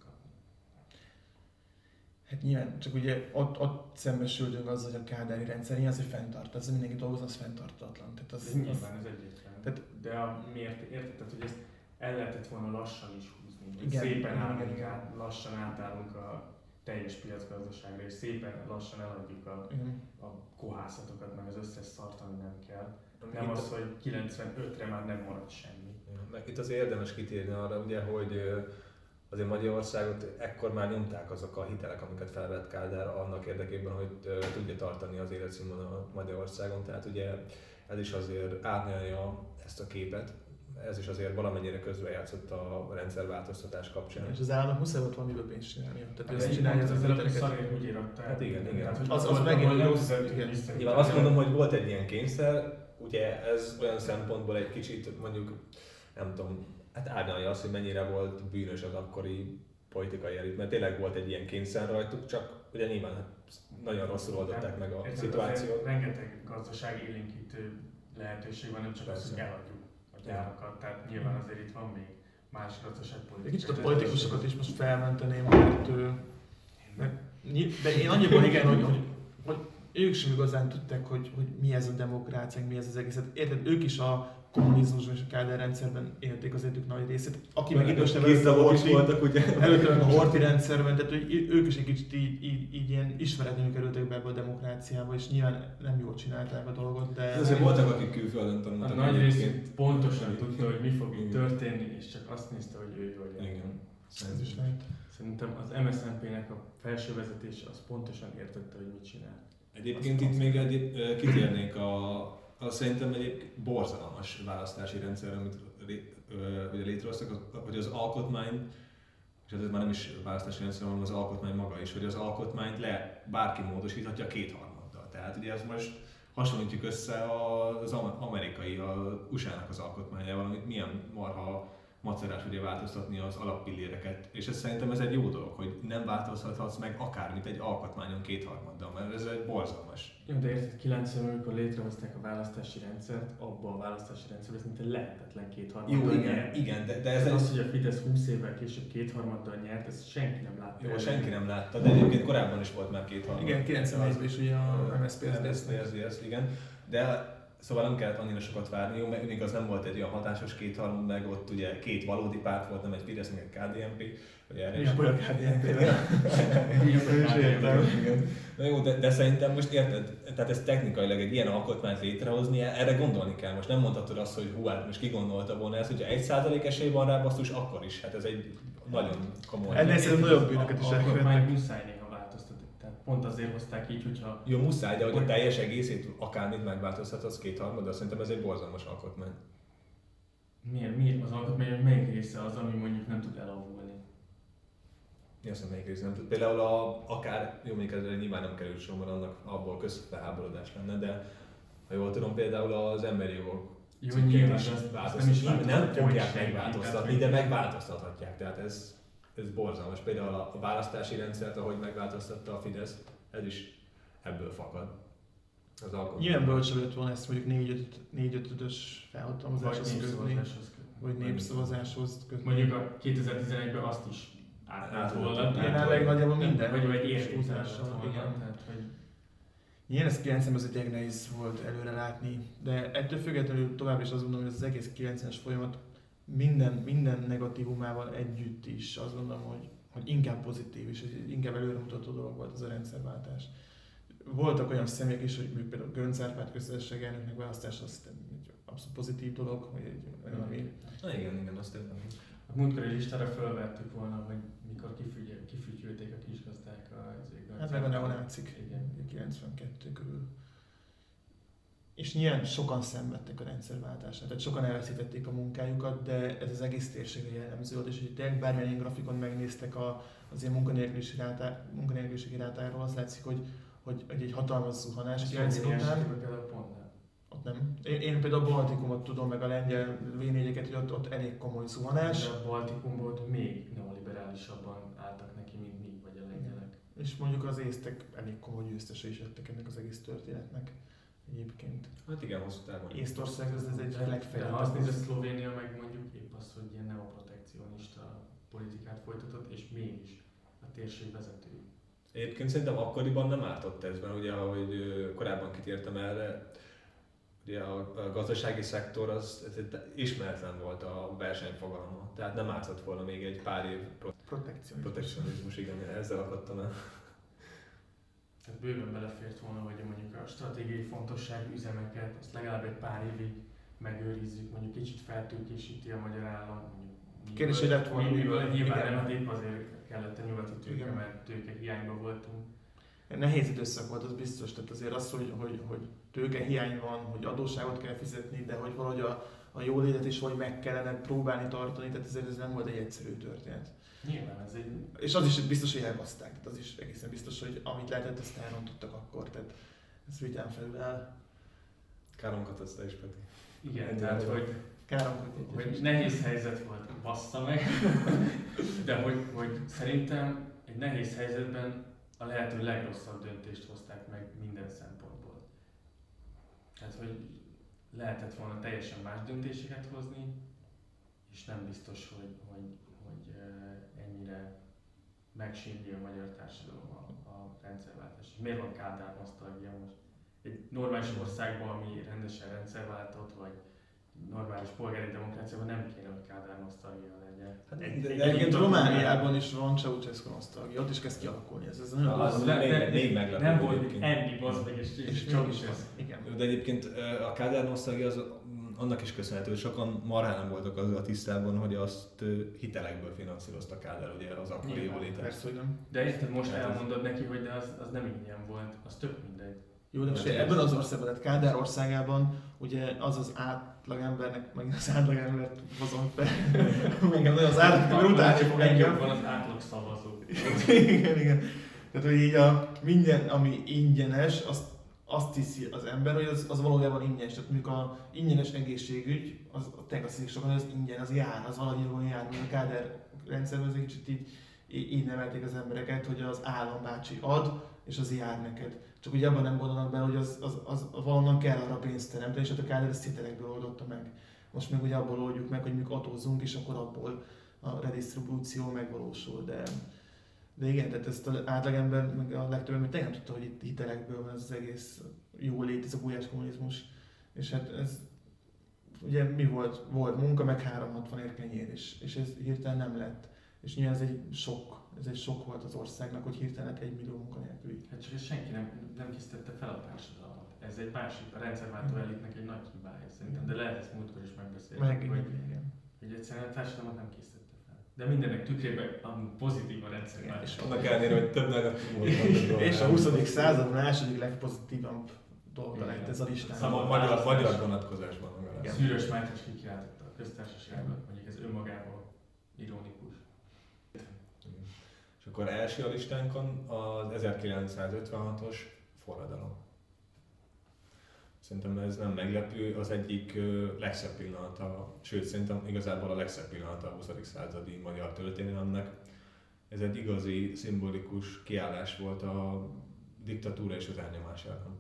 Hát nyilván, csak ugye ott, ott szembesültünk azzal, hogy a kádári rendszer ilyen az, hogy fenntart, az mindenki dolgoz, az fenntartatlan. Tehát az, az, nyilván ez egyértelmű. Tehát, de a, miért érted, hogy ezt el lehetett volna lassan is húzni, igen, szépen igen, állunk igen, át, lassan átállunk a teljes piacgazdaságra, és szépen lassan eladjuk a, uh-huh. a kohászatokat, meg az összes szart, ami nem kell. Nem itt az, hogy 95-re már nem marad semmi. Meg itt az érdemes kitérni arra, ugye, hogy azért Magyarországot ekkor már nyomták azok a hitelek, amiket felvett Kádár annak érdekében, hogy tudja tartani az életszínvonalat Magyarországon. Tehát ugye ez is azért árnyalja ezt a képet, ez is azért valamennyire közbejátszott a rendszerváltoztatás kapcsán. És az államnak muszáj volt valamiből pénzt csinálni. Tehát hát ez csinálja az hiteleket. úgy íratta. Hát igen, igen. Tehát, az, az, az megint rossz. Nyilván azt mondom, hogy volt egy ilyen kényszer, ugye ez olyan szempontból egy kicsit mondjuk, nem tudom, hát árnyalja azt, hogy mennyire volt bűnös az akkori politikai elit, mert tényleg volt egy ilyen kényszer rajtuk, csak ugye nyilván hát nagyon rosszul oldották hát, meg a szituációt. Rengeteg gazdasági élénkítő lehetőség van, nem csak Persze. az, hogy eladjuk a gyárakat, tehát nyilván azért itt van még más gazdaságpolitikai. Kicsit a politikusokat is most felmenteném, mert, mert de én annyiban igen, hogy, hogy, hogy ők sem igazán tudták, hogy, hogy mi ez a demokrácia, mi ez az egész. Érted, ők is a kommunizmusban és a Kádár rendszerben élték az életük nagy részét. Aki meg idősebb előtte voltak, ugye? Előtte meg a Horti rendszerben, tehát hogy ők is egy kicsit így, így, így ilyen ismeretlenül kerültek be ebbe a demokráciába, és nyilván nem jól csinálták a dolgot, de... Azért voltak, akik külföldön tanultak. A nagy részét pontosan tudta, hogy mi fog itt történni, és csak azt nézte, hogy ő jól Igen. Ez is lehet. Szerintem az MSZNP-nek a felső vezetése az pontosan értette, hogy mit csinál. Egyébként itt még egy, kitérnék a, a szerintem egy borzalmas választási rendszer, amit ugye létrehoztak, hogy az alkotmány, és ez már nem is választási rendszer, hanem az alkotmány maga is, hogy az alkotmányt le bárki módosíthatja kétharmaddal. Tehát ugye ez most hasonlítjuk össze az amerikai, a USA-nak az alkotmányával, amit milyen marha macerás ugye változtatni az alappilléreket. És ez szerintem ez egy jó dolog, hogy nem változtathatsz meg akármit egy alkotmányon kétharmaddal, mert ez egy borzalmas. Jó, de érted, 90 amikor létrehozták a választási rendszert, abban a választási rendszer ez mint egy lehetetlen kétharmaddal Jó, igen, nyert. igen, de, de ez egy... Az, hogy a Fidesz 20 évvel később kétharmaddal nyert, ezt senki nem látta. Jó, senki nem látta, de egyébként korábban is volt már kétharmad. Igen, 91-ben is ugye a MSZP, MSZP, igen. De Szóval nem kellett annyira sokat várni, jó, mert még az nem volt egy olyan hatásos kétharmad, meg ott ugye két valódi párt volt, nem egy Fidesz, meg egy KDNP. Ugye erre is a KDNP. Na jó, de, de, szerintem most érted, tehát ez technikailag egy ilyen alkotmányt létrehozni, erre gondolni kell. Most nem mondhatod azt, hogy hú, hát most ki gondolta volna ezt, hogyha egy százalék esély van rá, basszus, akkor is. Hát ez egy nagyon komoly. Ennél szerintem nagyobb bűnöket is elkövetnek. muszáj pont azért hozták így, hogyha... Jó, muszáj, de hogy a teljes egészét akármit megváltoztatsz kétharmad, de szerintem ez egy borzalmas alkotmány. Miért? Miért az alkotmány, melyik része az, ami mondjuk nem tud elavulni? Mi azt melyik része nem tud? Például a, akár, jó mondjuk ezzel nyilván nem került sor, mert annak abból közfelháborodás lenne, de ha jól tudom, például az emberi jogok jó, nyilván, is azt nem, is nem, nem fogják megváltoztatni, de megváltoztathatják. Tehát ez, ez borzalmas. Például a választási rendszert, ahogy megváltoztatta a Fidesz, ez is ebből fakad. Az Nyilván bölcsebb lett volna ezt mondjuk 4-5-ös felhatalmazáshoz kötni, vagy népszavazáshoz kötni. Mondjuk a 2011-ben azt is át volna. Jelenleg nagyjából minden. Vagy, vagy értékúzással. Igen. Tehát, hogy Ilyen ez 90 az egy nehéz volt előre látni, de ettől függetlenül tovább is azt gondolom, hogy az egész 90-es folyamat minden, minden negatívumával együtt is azt gondolom, hogy, hogy inkább pozitív és inkább előremutató dolog volt az a rendszerváltás. Voltak olyan személyek is, hogy például Gönc Árpád köztársaság elnöknek választás az egy abszolút pozitív dolog, hogy egy olyan, ami... Na igen, igen, azt értem. A múltkori listára fölvettük volna, hogy mikor kifütyülték a kisgazdák a... Hát meg a neonácik, igen. 92 körül és nyilván sokan szenvedtek a rendszerváltását, tehát sokan elveszítették a munkájukat, de ez az egész térségre jellemző volt, és hogy tényleg bármilyen grafikon megnéztek a, az ilyen munkanélküliségi, rátá, munkanélküliségi rátáról, azt látszik, hogy, hogy, hogy egy hatalmas zuhanás. Ezt 90 után... Ott nem. Én, én például a Baltikumot tudom, meg a lengyel v hogy ott, ott elég komoly zuhanás. De a Baltikumból még neoliberálisabban álltak neki, mint mi, vagy a lengyelek. És mondjuk az észtek elég komoly győztese is lettek ennek az egész történetnek egyébként. Hát igen, hosszú távon. Észtország az, az egy legfejlettebb. de ha azt nézed, Szlovénia meg mondjuk épp az, hogy ilyen neoprotekcionista politikát folytatott, és mégis a térség vezetői. Egyébként szerintem akkoriban nem ártott ez, mert ugye, ahogy korábban kitértem erre, ugye a, gazdasági szektor az ez egy ismeretlen volt a versenyfogalma, tehát nem ártott volna még egy pár év pro- Protekcionizmus. protekcionizmus, igen, ezzel akadtam el. Tehát bőven belefért volna, hogy mondjuk a stratégiai fontosságú üzemeket, azt legalább egy pár évig megőrizzük, mondjuk kicsit feltőkésíti a magyar állam, mondjuk Kérdés, hogy lett volna miből, nyilván igen. nem, hát épp azért kellett a nyugati tőke, Igen. mert tőke hiányban voltunk. Nehéz időszak volt, az biztos. Tehát azért az, hogy, hogy, hogy tőke hiány van, hogy adósságot kell fizetni, de hogy valahogy a, a jólétet is vagy meg kellene próbálni tartani, tehát ezért ez nem volt egy egyszerű történet. Nyilván ez egy És az is biztos, hogy elbaszták. Tehát az is egészen biztos, hogy amit lehetett, azt elrontottak akkor. Tehát ez vigyán felül áll. Káromkat te is, Peti. Igen, Ennyi tehát hogy, Károm, hogy hogy nehéz helyzet volt, bassza meg, de hogy, hogy szerintem egy nehéz helyzetben a lehető legrosszabb döntést hozták meg minden szempontból. Tehát, hogy lehetett volna teljesen más döntéseket hozni, és nem biztos, hogy, hogy, megsérli a magyar társadalom a, a rendszerváltás. Miért van Kádár nosztalgia most? Egy normális országban, ami rendesen rendszerváltott, vagy normális polgári demokráciában nem kéne, hogy Kádár nosztalgia legyen. Hát Egy- de- egy de Egyébként Romániában is van Ceausescu nosztalgia, ott is kezd kialakulni ez. ez nagyon Az nem- még- még meglepőbb Nem volt enni, bazd meg, és, és, és csak is ez. Igen. De egyébként a Kádár nosztalgia az annak is köszönhető, hogy sokan marhán nem voltak azzal a tisztában, hogy azt hitelekből finanszírozta Kádár, ugye az akkori jólétet. Persze, hogy nem. De érted, most Hát elmondod neki, hogy de az, az nem ingyen volt, az tök mindegy. Jó, de most Hát ebben az országban, tehát Kádár országában, ugye az az átlagembernek, meg az átlagembert hozom fel, engem nagyon az átlagember utálni fog engem. van az átlag szavazó. igen, igen. Tehát, hogy így a minden, ami ingyenes, azt, azt hiszi az ember, hogy az, az valójában ingyenes. Tehát mondjuk a ingyenes egészségügy, az a hiszik sokan, az ingyen, az jár, az valahogy jár. Mint a káder rendszerben az egy kicsit így, így nevelték az embereket, hogy az állambácsi ad, és az jár neked. Csak ugye abban nem gondolnak bele, hogy az, az, az, valonnan kell arra pénzt teremteni, és hát a káder ezt hitelekből oldotta meg. Most meg ugye abból oldjuk meg, hogy mondjuk adózzunk, és akkor abból a redistribúció megvalósul, de de igen, tehát ezt az átlagember, meg a legtöbb ember tényleg tudta, hogy itt hitelekből van ez az egész jó lét, ez a gulyás kommunizmus. És hát ez, ugye mi volt? Volt munka, meg 360 ér kenyér, és, és ez hirtelen nem lett. És nyilván ez egy sok, ez egy sok volt az országnak, hogy hirtelen egy millió munkanélküli. Hát csak senki nem, nem készítette fel a társadalmat. Ez egy másik, a rendszerváltó elitnek egy nagy hibája szerintem, de lehet ezt múltkor is megbeszélni. Meg, hogy, igen. hogy egyszerűen a társadalmat nem készítette. De mindennek tükrében amúgy pozitív a rendszerváltás. És Annak ellenére, hogy több negatív volt. És a 20. század második legpozitívabb dolga lett ez a listán. Szabad A magyar, magyar vonatkozásban. Szűrös Mátyás kikiáltotta a köztársaságot, mondjuk ez önmagában ironikus. És akkor első a listánkon az 1956-os forradalom. Szerintem ez nem meglepő, az egyik legszebb pillanata, sőt szerintem igazából a legszebb pillanata a 20. századi magyar történelemnek. Ez egy igazi, szimbolikus kiállás volt a diktatúra és az elnyomás ellen.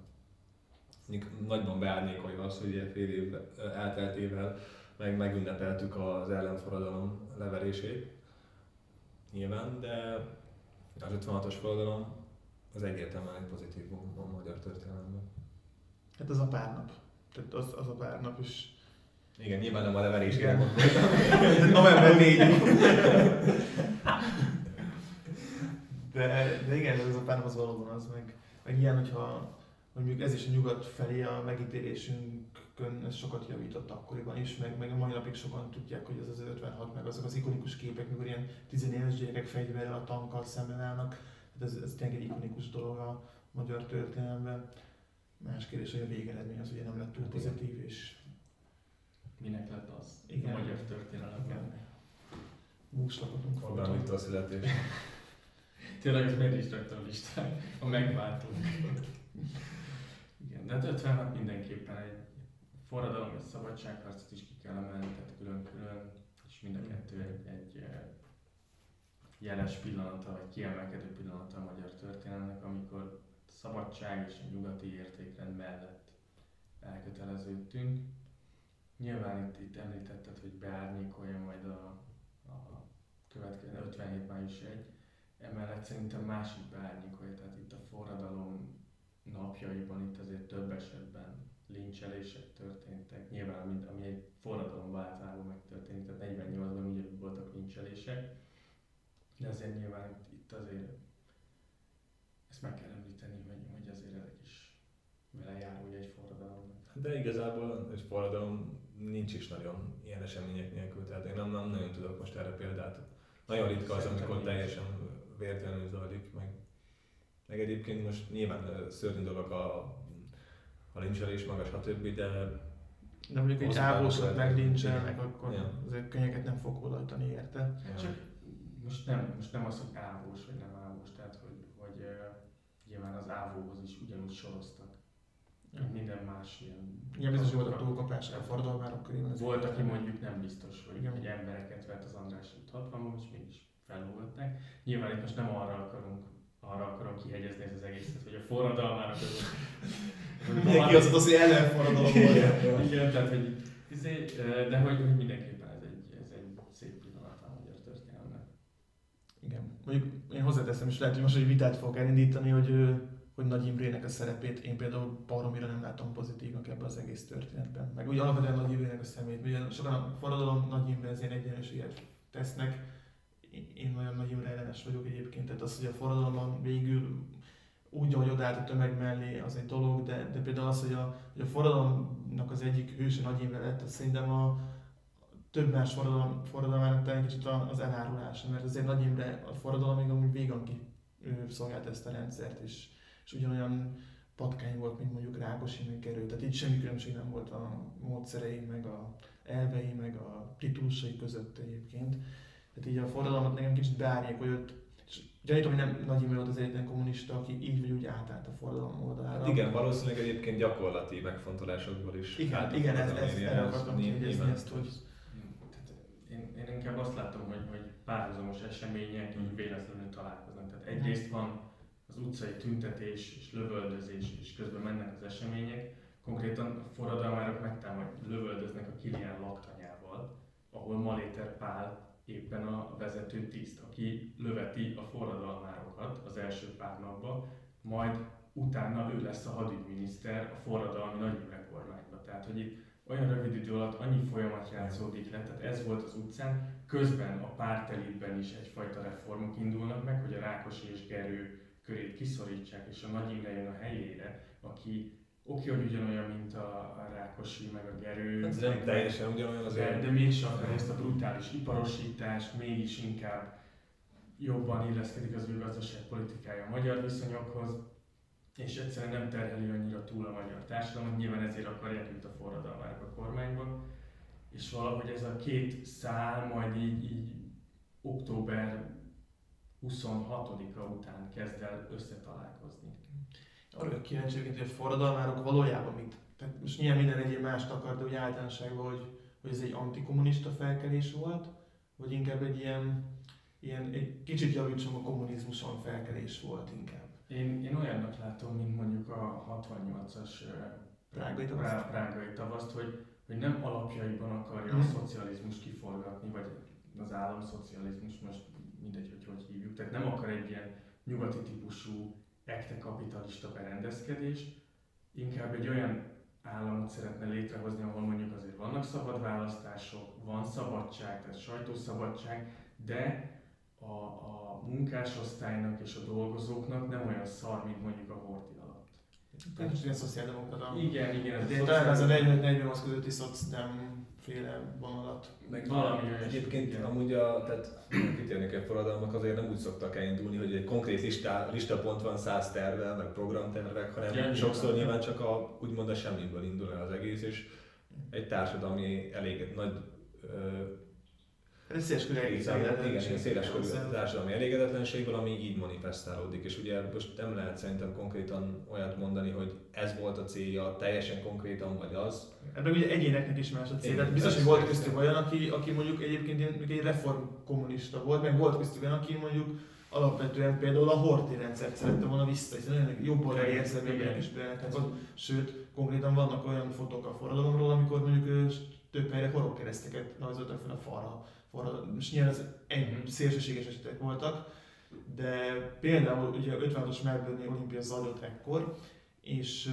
Nagyban beárnyékolja az, hogy ugye fél év elteltével meg megünnepeltük az ellenforradalom leverését, nyilván, de az 56-os forradalom az egyértelműen egy pozitív a magyar történelemben. Hát az a pár nap. Tehát az, az a pár nap is. Igen, nyilván nem a leverésre Igen. gondoltam. November 4 de, de igen, ez a pár nap az valóban az meg. Meg ilyen, hogyha hogy mondjuk ez is a nyugat felé a megítélésünkön ez sokat javított akkoriban is, meg, meg a mai napig sokan tudják, hogy ez az 56, meg azok az ikonikus képek, mikor ilyen tizenéves gyerekek fegyverrel a tankkal szemben állnak. Hát ez, ez tényleg egy ikonikus dolog a magyar történelemben. Más kérdés, hogy a végeredmény az ugye nem lett túl Hát igen. pozitív, és Minek lett az Igen. a magyar történelemben? igen, búslakodunk Orbán Viktor születés. Tényleg ez miért is rakta a listán? A megváltunk. Igen, de hát 56 mindenképpen egy forradalom és szabadságharcot is ki kell emelni, tehát külön-külön, és mind a kettő egy, egy jeles pillanata, vagy kiemelkedő pillanata a magyar történelmnek, amikor szabadság és a nyugati értékrend mellett elköteleződtünk. Nyilván itt, itt említetted, hogy beárnyékolja majd a, a következő 57 május 1, emellett szerintem másik beárnyékolja, tehát itt a forradalom napjaiban itt azért több esetben lincselések történtek, nyilván ami, ami egy forradalom váltában megtörténik, tehát 48-ban ugye voltak lincselések, de azért nyilván itt, itt azért ezt meg kell említeni, hogy, hogy azért ezek is vele jár ugye egy forradalom. De igazából egy forradalom nincs is nagyon ilyen események nélkül, tehát én nem, nem nagyon tudok most erre példát. Nagyon ritka az, amikor teljesen vértelenül zajlik, meg, meg egyébként most nyilván szörnyű dolog a, a lincselés magas, stb., de de mondjuk egy ávósot meg akkor ja. azért könnyeket nem fog odaítani érte. Ja. Csak most nem, most nem az, hogy ávós vagy nem ávós, tehát hogy, hogy uh, nyilván az ávóhoz is ugyanúgy soroztak. Minden más ilyen... Igen, biztos volt a túlkapás a fordalmárok körében. Volt, aki mondjuk nem biztos, hogy, Igen. hogy embereket vett az András út 60 és mégis felhúzották. Nyilván itt most nem arra akarunk arra akarom kihegyezni ezt az egészet, hogy a forradalmának az... Mindenki az az, ellenforradalom volt. Igen, tehát hogy, izé, de hogy, hogy mindenképpen ez egy, ez egy szép pillanat a magyar történelemnek. Igen. Mondjuk én hozzáteszem, és lehet, hogy most egy vitát fogok elindítani, hogy, hogy Nagy Imrének a szerepét én például baromira nem látom pozitívnak ebben az egész történetben. Meg úgy alapvetően Nagy Imrének a szemét. Ugye sokan a forradalom Nagy Imre ezért egyenlőséget tesznek, én nagyon nagy Imre ellenes vagyok egyébként, tehát az, hogy a forradalomban végül úgy, ahogy odállt a tömeg mellé, az egy dolog, de, de például az, hogy a, hogy a forradalomnak az egyik hőse Nagy Imre lett, az szerintem a, több más forradalom, forradalmának talán kicsit az elárulása, mert azért Nagy Imre a forradalomig amúgy végan ki szolgált ezt a rendszert, és, és ugyanolyan patkány volt, mint mondjuk Rákosi, meg Gerő. Tehát itt semmi különbség nem volt a módszerei, meg a elvei, meg a titulusai között egyébként. Tehát így a forradalmat nekem kicsit beárnyékolt, és gyanítom, hogy nem Nagy Imre volt az egyetlen kommunista, aki így vagy úgy átállt a forradalom oldalára. Hát igen, valószínűleg egyébként gyakorlati megfontolásokból is. Igen, igen, ez, ez, erre akartam kérdezni ezt, hogy... Én, én inkább azt látom, hogy, hogy párhuzamos események így véletlenül találkoznak. Tehát egyrészt van az utcai tüntetés és lövöldözés, és közben mennek az események. Konkrétan a forradalmárok megtámad, lövöldöznek a Kilián laktanyával, ahol Maléter Pál éppen a vezető tiszt, aki löveti a forradalmárokat az első pár napban, majd utána ő lesz a hadügyminiszter a forradalmi nagy kormányban. Tehát, hogy itt olyan rövid idő alatt annyi folyamat játszódik le, tehát ez volt az utcán, közben a pártelitben is egyfajta reformok indulnak meg, hogy a Rákosi és Gerő körét kiszorítsák, és a Nagy Imre jön a helyére, aki oké, hogy ugyanolyan, mint a, Rákosi, meg a Gerő. Hát nem teljesen ugyanolyan az De, de mégis akar ezt a brutális iparosítást, mégis inkább jobban illeszkedik az ő gazdaságpolitikája a magyar viszonyokhoz, és egyszerűen nem terheli annyira túl a magyar társadalmat, nyilván ezért akarják itt a forradalmárok a kormányban, és valahogy ez a két szál majd így, így október 26-a után kezd el összetalálkozni arra kíváncsi hogy a forradalmárok valójában mit? Tehát most nyilván minden egyéb mást akar, de úgy általánosságban, hogy, hogy ez egy antikommunista felkelés volt, vagy inkább egy ilyen, ilyen egy kicsit javítsam a kommunizmuson felkelés volt inkább. Én, én olyannak látom, mint mondjuk a 68-as prágai tavaszt, prágai tavaszt hogy, hogy nem alapjaiban akarja hmm. a szocializmus kiforgatni, vagy az államszocializmus, most mindegy, hogy hogy hívjuk, tehát nem akar egy ilyen nyugati típusú ekte kapitalista berendezkedést, inkább egy olyan államot szeretne létrehozni, ahol mondjuk azért vannak szabad választások, van szabadság, tehát sajtószabadság, de a, a munkásosztálynak és a dolgozóknak nem olyan szar, mint mondjuk a Horti alatt. Tehát ilyen szociáldemokrata. Igen, igen. Ez, ez a 40-48 közötti szocdem féle vonalat. Meg valami Egyébként igen. amúgy a, tehát kitérnek a forradalmak azért nem úgy szoktak elindulni, hogy egy konkrét lista, listapont van száz tervel, meg programtervek, hanem ja, sokszor nyilván csak a, úgymond a semmiből indul el az egész, és egy társadalmi elég nagy ö, Ez széles körű Igen, széles körű társadalmi elégedetlenségből, ami így manifestálódik. És ugye most nem lehet szerintem konkrétan olyat mondani, hogy ez volt a célja, teljesen konkrétan vagy az. Ebben ugye egyéneknek is más a cél. Tehát biztos, hogy volt köztük olyan, aki, aki mondjuk egyébként egy reform kommunista volt, meg volt köztük olyan, aki mondjuk alapvetően például a horti rendszert szerette volna vissza, hiszen olyan jobb oldali érzelmények is benne. Sőt, konkrétan vannak olyan fotók a forradalomról, amikor mondjuk több helyre horogkereszteket rajzoltak fel a falra. És nyilván ez egy szélsőséges esetek voltak, de például ugye 56-os Melbourne olimpia zajlott ekkor, és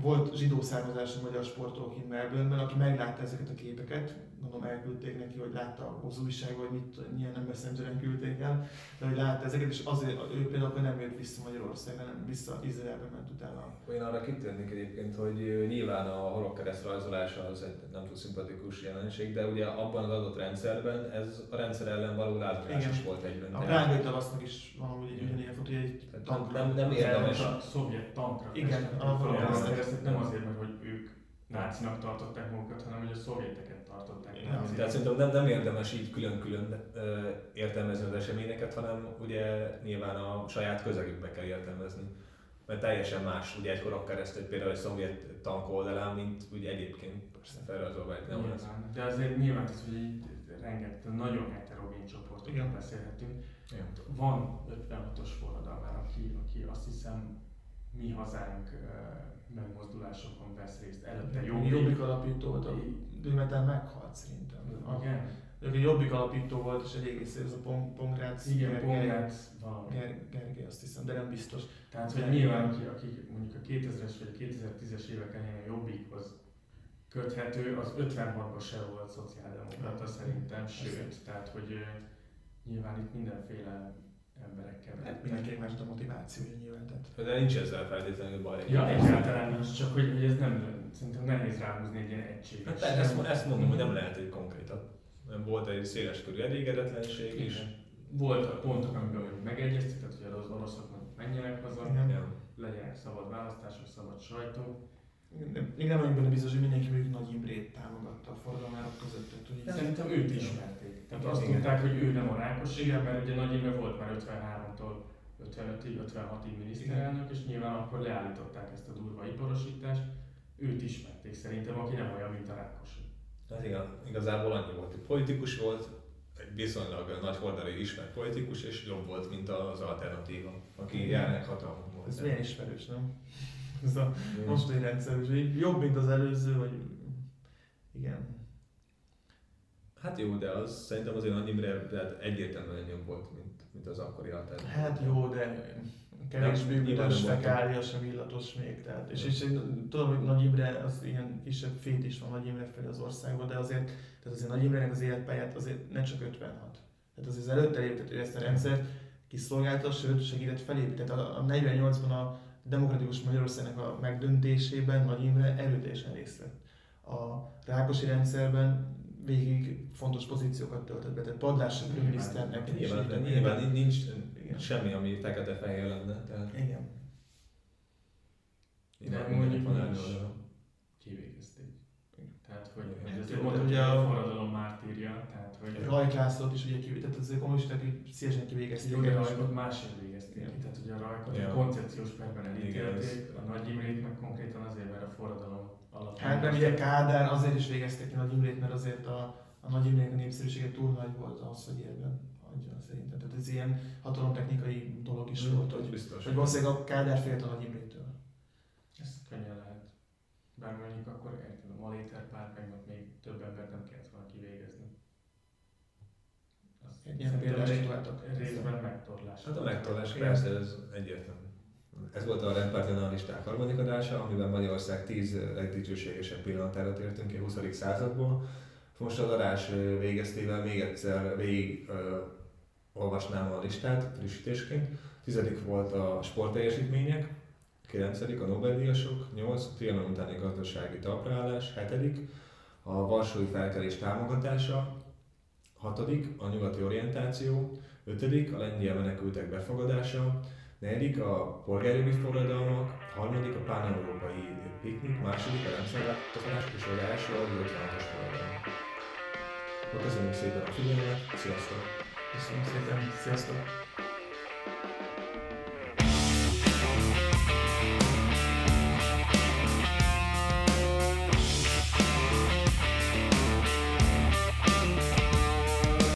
volt zsidó származású magyar sportoló kint Melbourneben, aki meglátta ezeket a képeket, mondom elküldték neki, hogy látta az újság, vagy mit, milyen nem messengeren küldték el, de hogy látta ezeket, és azért ő például akkor nem jött vissza Magyarországra, nem vissza Izraelbe ment utána. Én arra kitérnék egyébként, hogy nyilván a horogkereszt rajzolása az egy nem túl szimpatikus jelenség, de ugye abban az adott rendszerben ez a rendszer ellen való lázadás is volt egyben. A Rángai Talasznak is van úgy egy ugyanilyen fotó, egy tankra. Nem, nem érdemes. A szovjet tankra. Igen, a nem azért, mert hogy ők nácinak tartották magukat, hanem hogy a szovjeteket tartották. Igen, tehát szerintem nem, nem érdemes így külön-külön értelmezni az eseményeket, hanem ugye nyilván a saját közegükbe kell értelmezni. Mert teljesen más ugye egy keresztül például egy szovjet tank oldalán, mint ugye egyébként felrajzolva egy nem De azért nyilván az, hogy így rengeteg, nagyon heterogén csoportokról beszélhetünk. Igen. Van 56-os forradalmár, aki, aki azt hiszem mi hazánk megmozdulásokon vesz részt. Előtte Jobbik, Jobbik alapító volt, a Dőmetán meghalt szerintem. Igen. Aki Jobbik alapító volt, és egy egész ez a Pongrác. Igen, Pongrác Ger- Gergely, azt hiszem, de nem biztos. Tehát, hogy nyilván, aki, aki mondjuk a 2000-es vagy 2010-es évek elején a Jobbikhoz köthető, az 56-ban se volt szociáldemokrata szerintem, sőt, tehát hogy nyilván itt mindenféle emberekkel. Hát mindenkinek más a motivációja nyilván. Tehát. De nincs ezzel feltétlenül baj. Ja, egyáltalán nincs, csak hogy, hogy ez nem, szerintem nehéz ráhúzni egy ilyen egységes. Hát, ezt, ezt mondom, hogy nem lehet egy konkrétat. Volt egy széles körű elégedetlenség is. Voltak pontok, amiben mondjuk megegyeztek, tehát hogy az oroszok menjenek haza, Igen. legyen szabad választások, szabad sajtó még nem vagyok benne biztos, hogy mindenki mondjuk Nagy Imrét támogatta a forradalmárok között. Tehát, hogy Szerintem őt ismerték. Tehát azt mondták, hogy ő nem a Rákos, igen, mert ugye Nagy Imre volt már 53-tól 55-ig, 56-ig miniszterelnök, és nyilván akkor leállították ezt a durva iparosítást. Őt ismerték szerintem, aki nem olyan, mint a Rákosi. Hát igen, igazából annyi volt, hogy politikus volt, egy viszonylag nagy horderű ismert politikus, és jobb volt, mint az alternatíva, aki járnak hatalmon volt. Ez milyen ismerős, nem? ez a mostani rendszer, hogy jobb, mint az előző, vagy igen. Hát jó, de az szerintem azért annyira tehát egyértelműen jobb volt, mint, mint az akkori alternatív. Hát jó, de kevésbé büdös, fekálias, sem illatos még. Tehát, és, és én tudom, hogy Nagy Imre, az ilyen kisebb fét is van Nagy Imre felé az országban, de azért, tehát azért Nagy Imrenek az életpályát azért nem csak 56. Tehát azért előtte lépett ezt a rendszert, kiszolgálta, sőt segített felépíteni. Tehát a, a 48-ban a demokratikus Magyarországnak a megdöntésében Nagy Imre erőteljesen részt vett. A Rákosi rendszerben végig fontos pozíciókat töltött be, tehát padlás miniszternek. Nyilván, nyilván nincs igen. semmi, ami fekete-fehér lenne. Tehát... Igen. De mondjuk van kivégezték. Tehát, hogy, hogy azért mondta, hogy a forradalom mártírja, tehát, hogy... Rajk Lászlót is ugye kivégezték, tehát azért kommunisták szívesen kivégezték. Jó, de Rajkot másért végezték ki, tehát ugye a Rajkot ja. koncepciós perben elítélték, a Nagy Imrét meg konkrétan azért, mert a forradalom alatt... Hát nem, ugye Kádár azért is végezték ki Nagy Imrét, mert azért a, a Nagy Imrének a népszerűsége túl nagy volt ahhoz, hogy érben adjon szerintem. Tehát ez ilyen hatalomtechnikai dolog is mm, volt, hogy, biztos. hogy valószínűleg a Kádár félt a Nagy Imrétől. Ez könnyen lehet. Bár mondjuk akkor érted, a Maléter párkánynak még több embert nem kellett volna kivégezni. Ilyen például részben megtorlás. Hát a megtorlás, persze, ez egyértelmű. Ez volt a rendpártionalisták harmadik adása, amiben Magyarország 10 legdicsőségesebb pillanatára tértünk ki a 20. századból. Most az adás végeztével még egyszer végig uh, olvasnám a listát frissítésként. Tizedik volt a sportteljesítmények, 9. a Nobel-díjasok, 8. Trianon utáni gazdasági talpraállás, 7. a Varsói felkelés támogatása, 6. a nyugati orientáció, 5. a lengyel menekültek befogadása, 4. a polgárjogi forradalmak, 3. a pán-európai piknik, 2. a rendszerváltozás és az első a 56-os forradalom. Köszönjük szépen a figyelmet, sziasztok! Köszönöm szépen, sziasztok!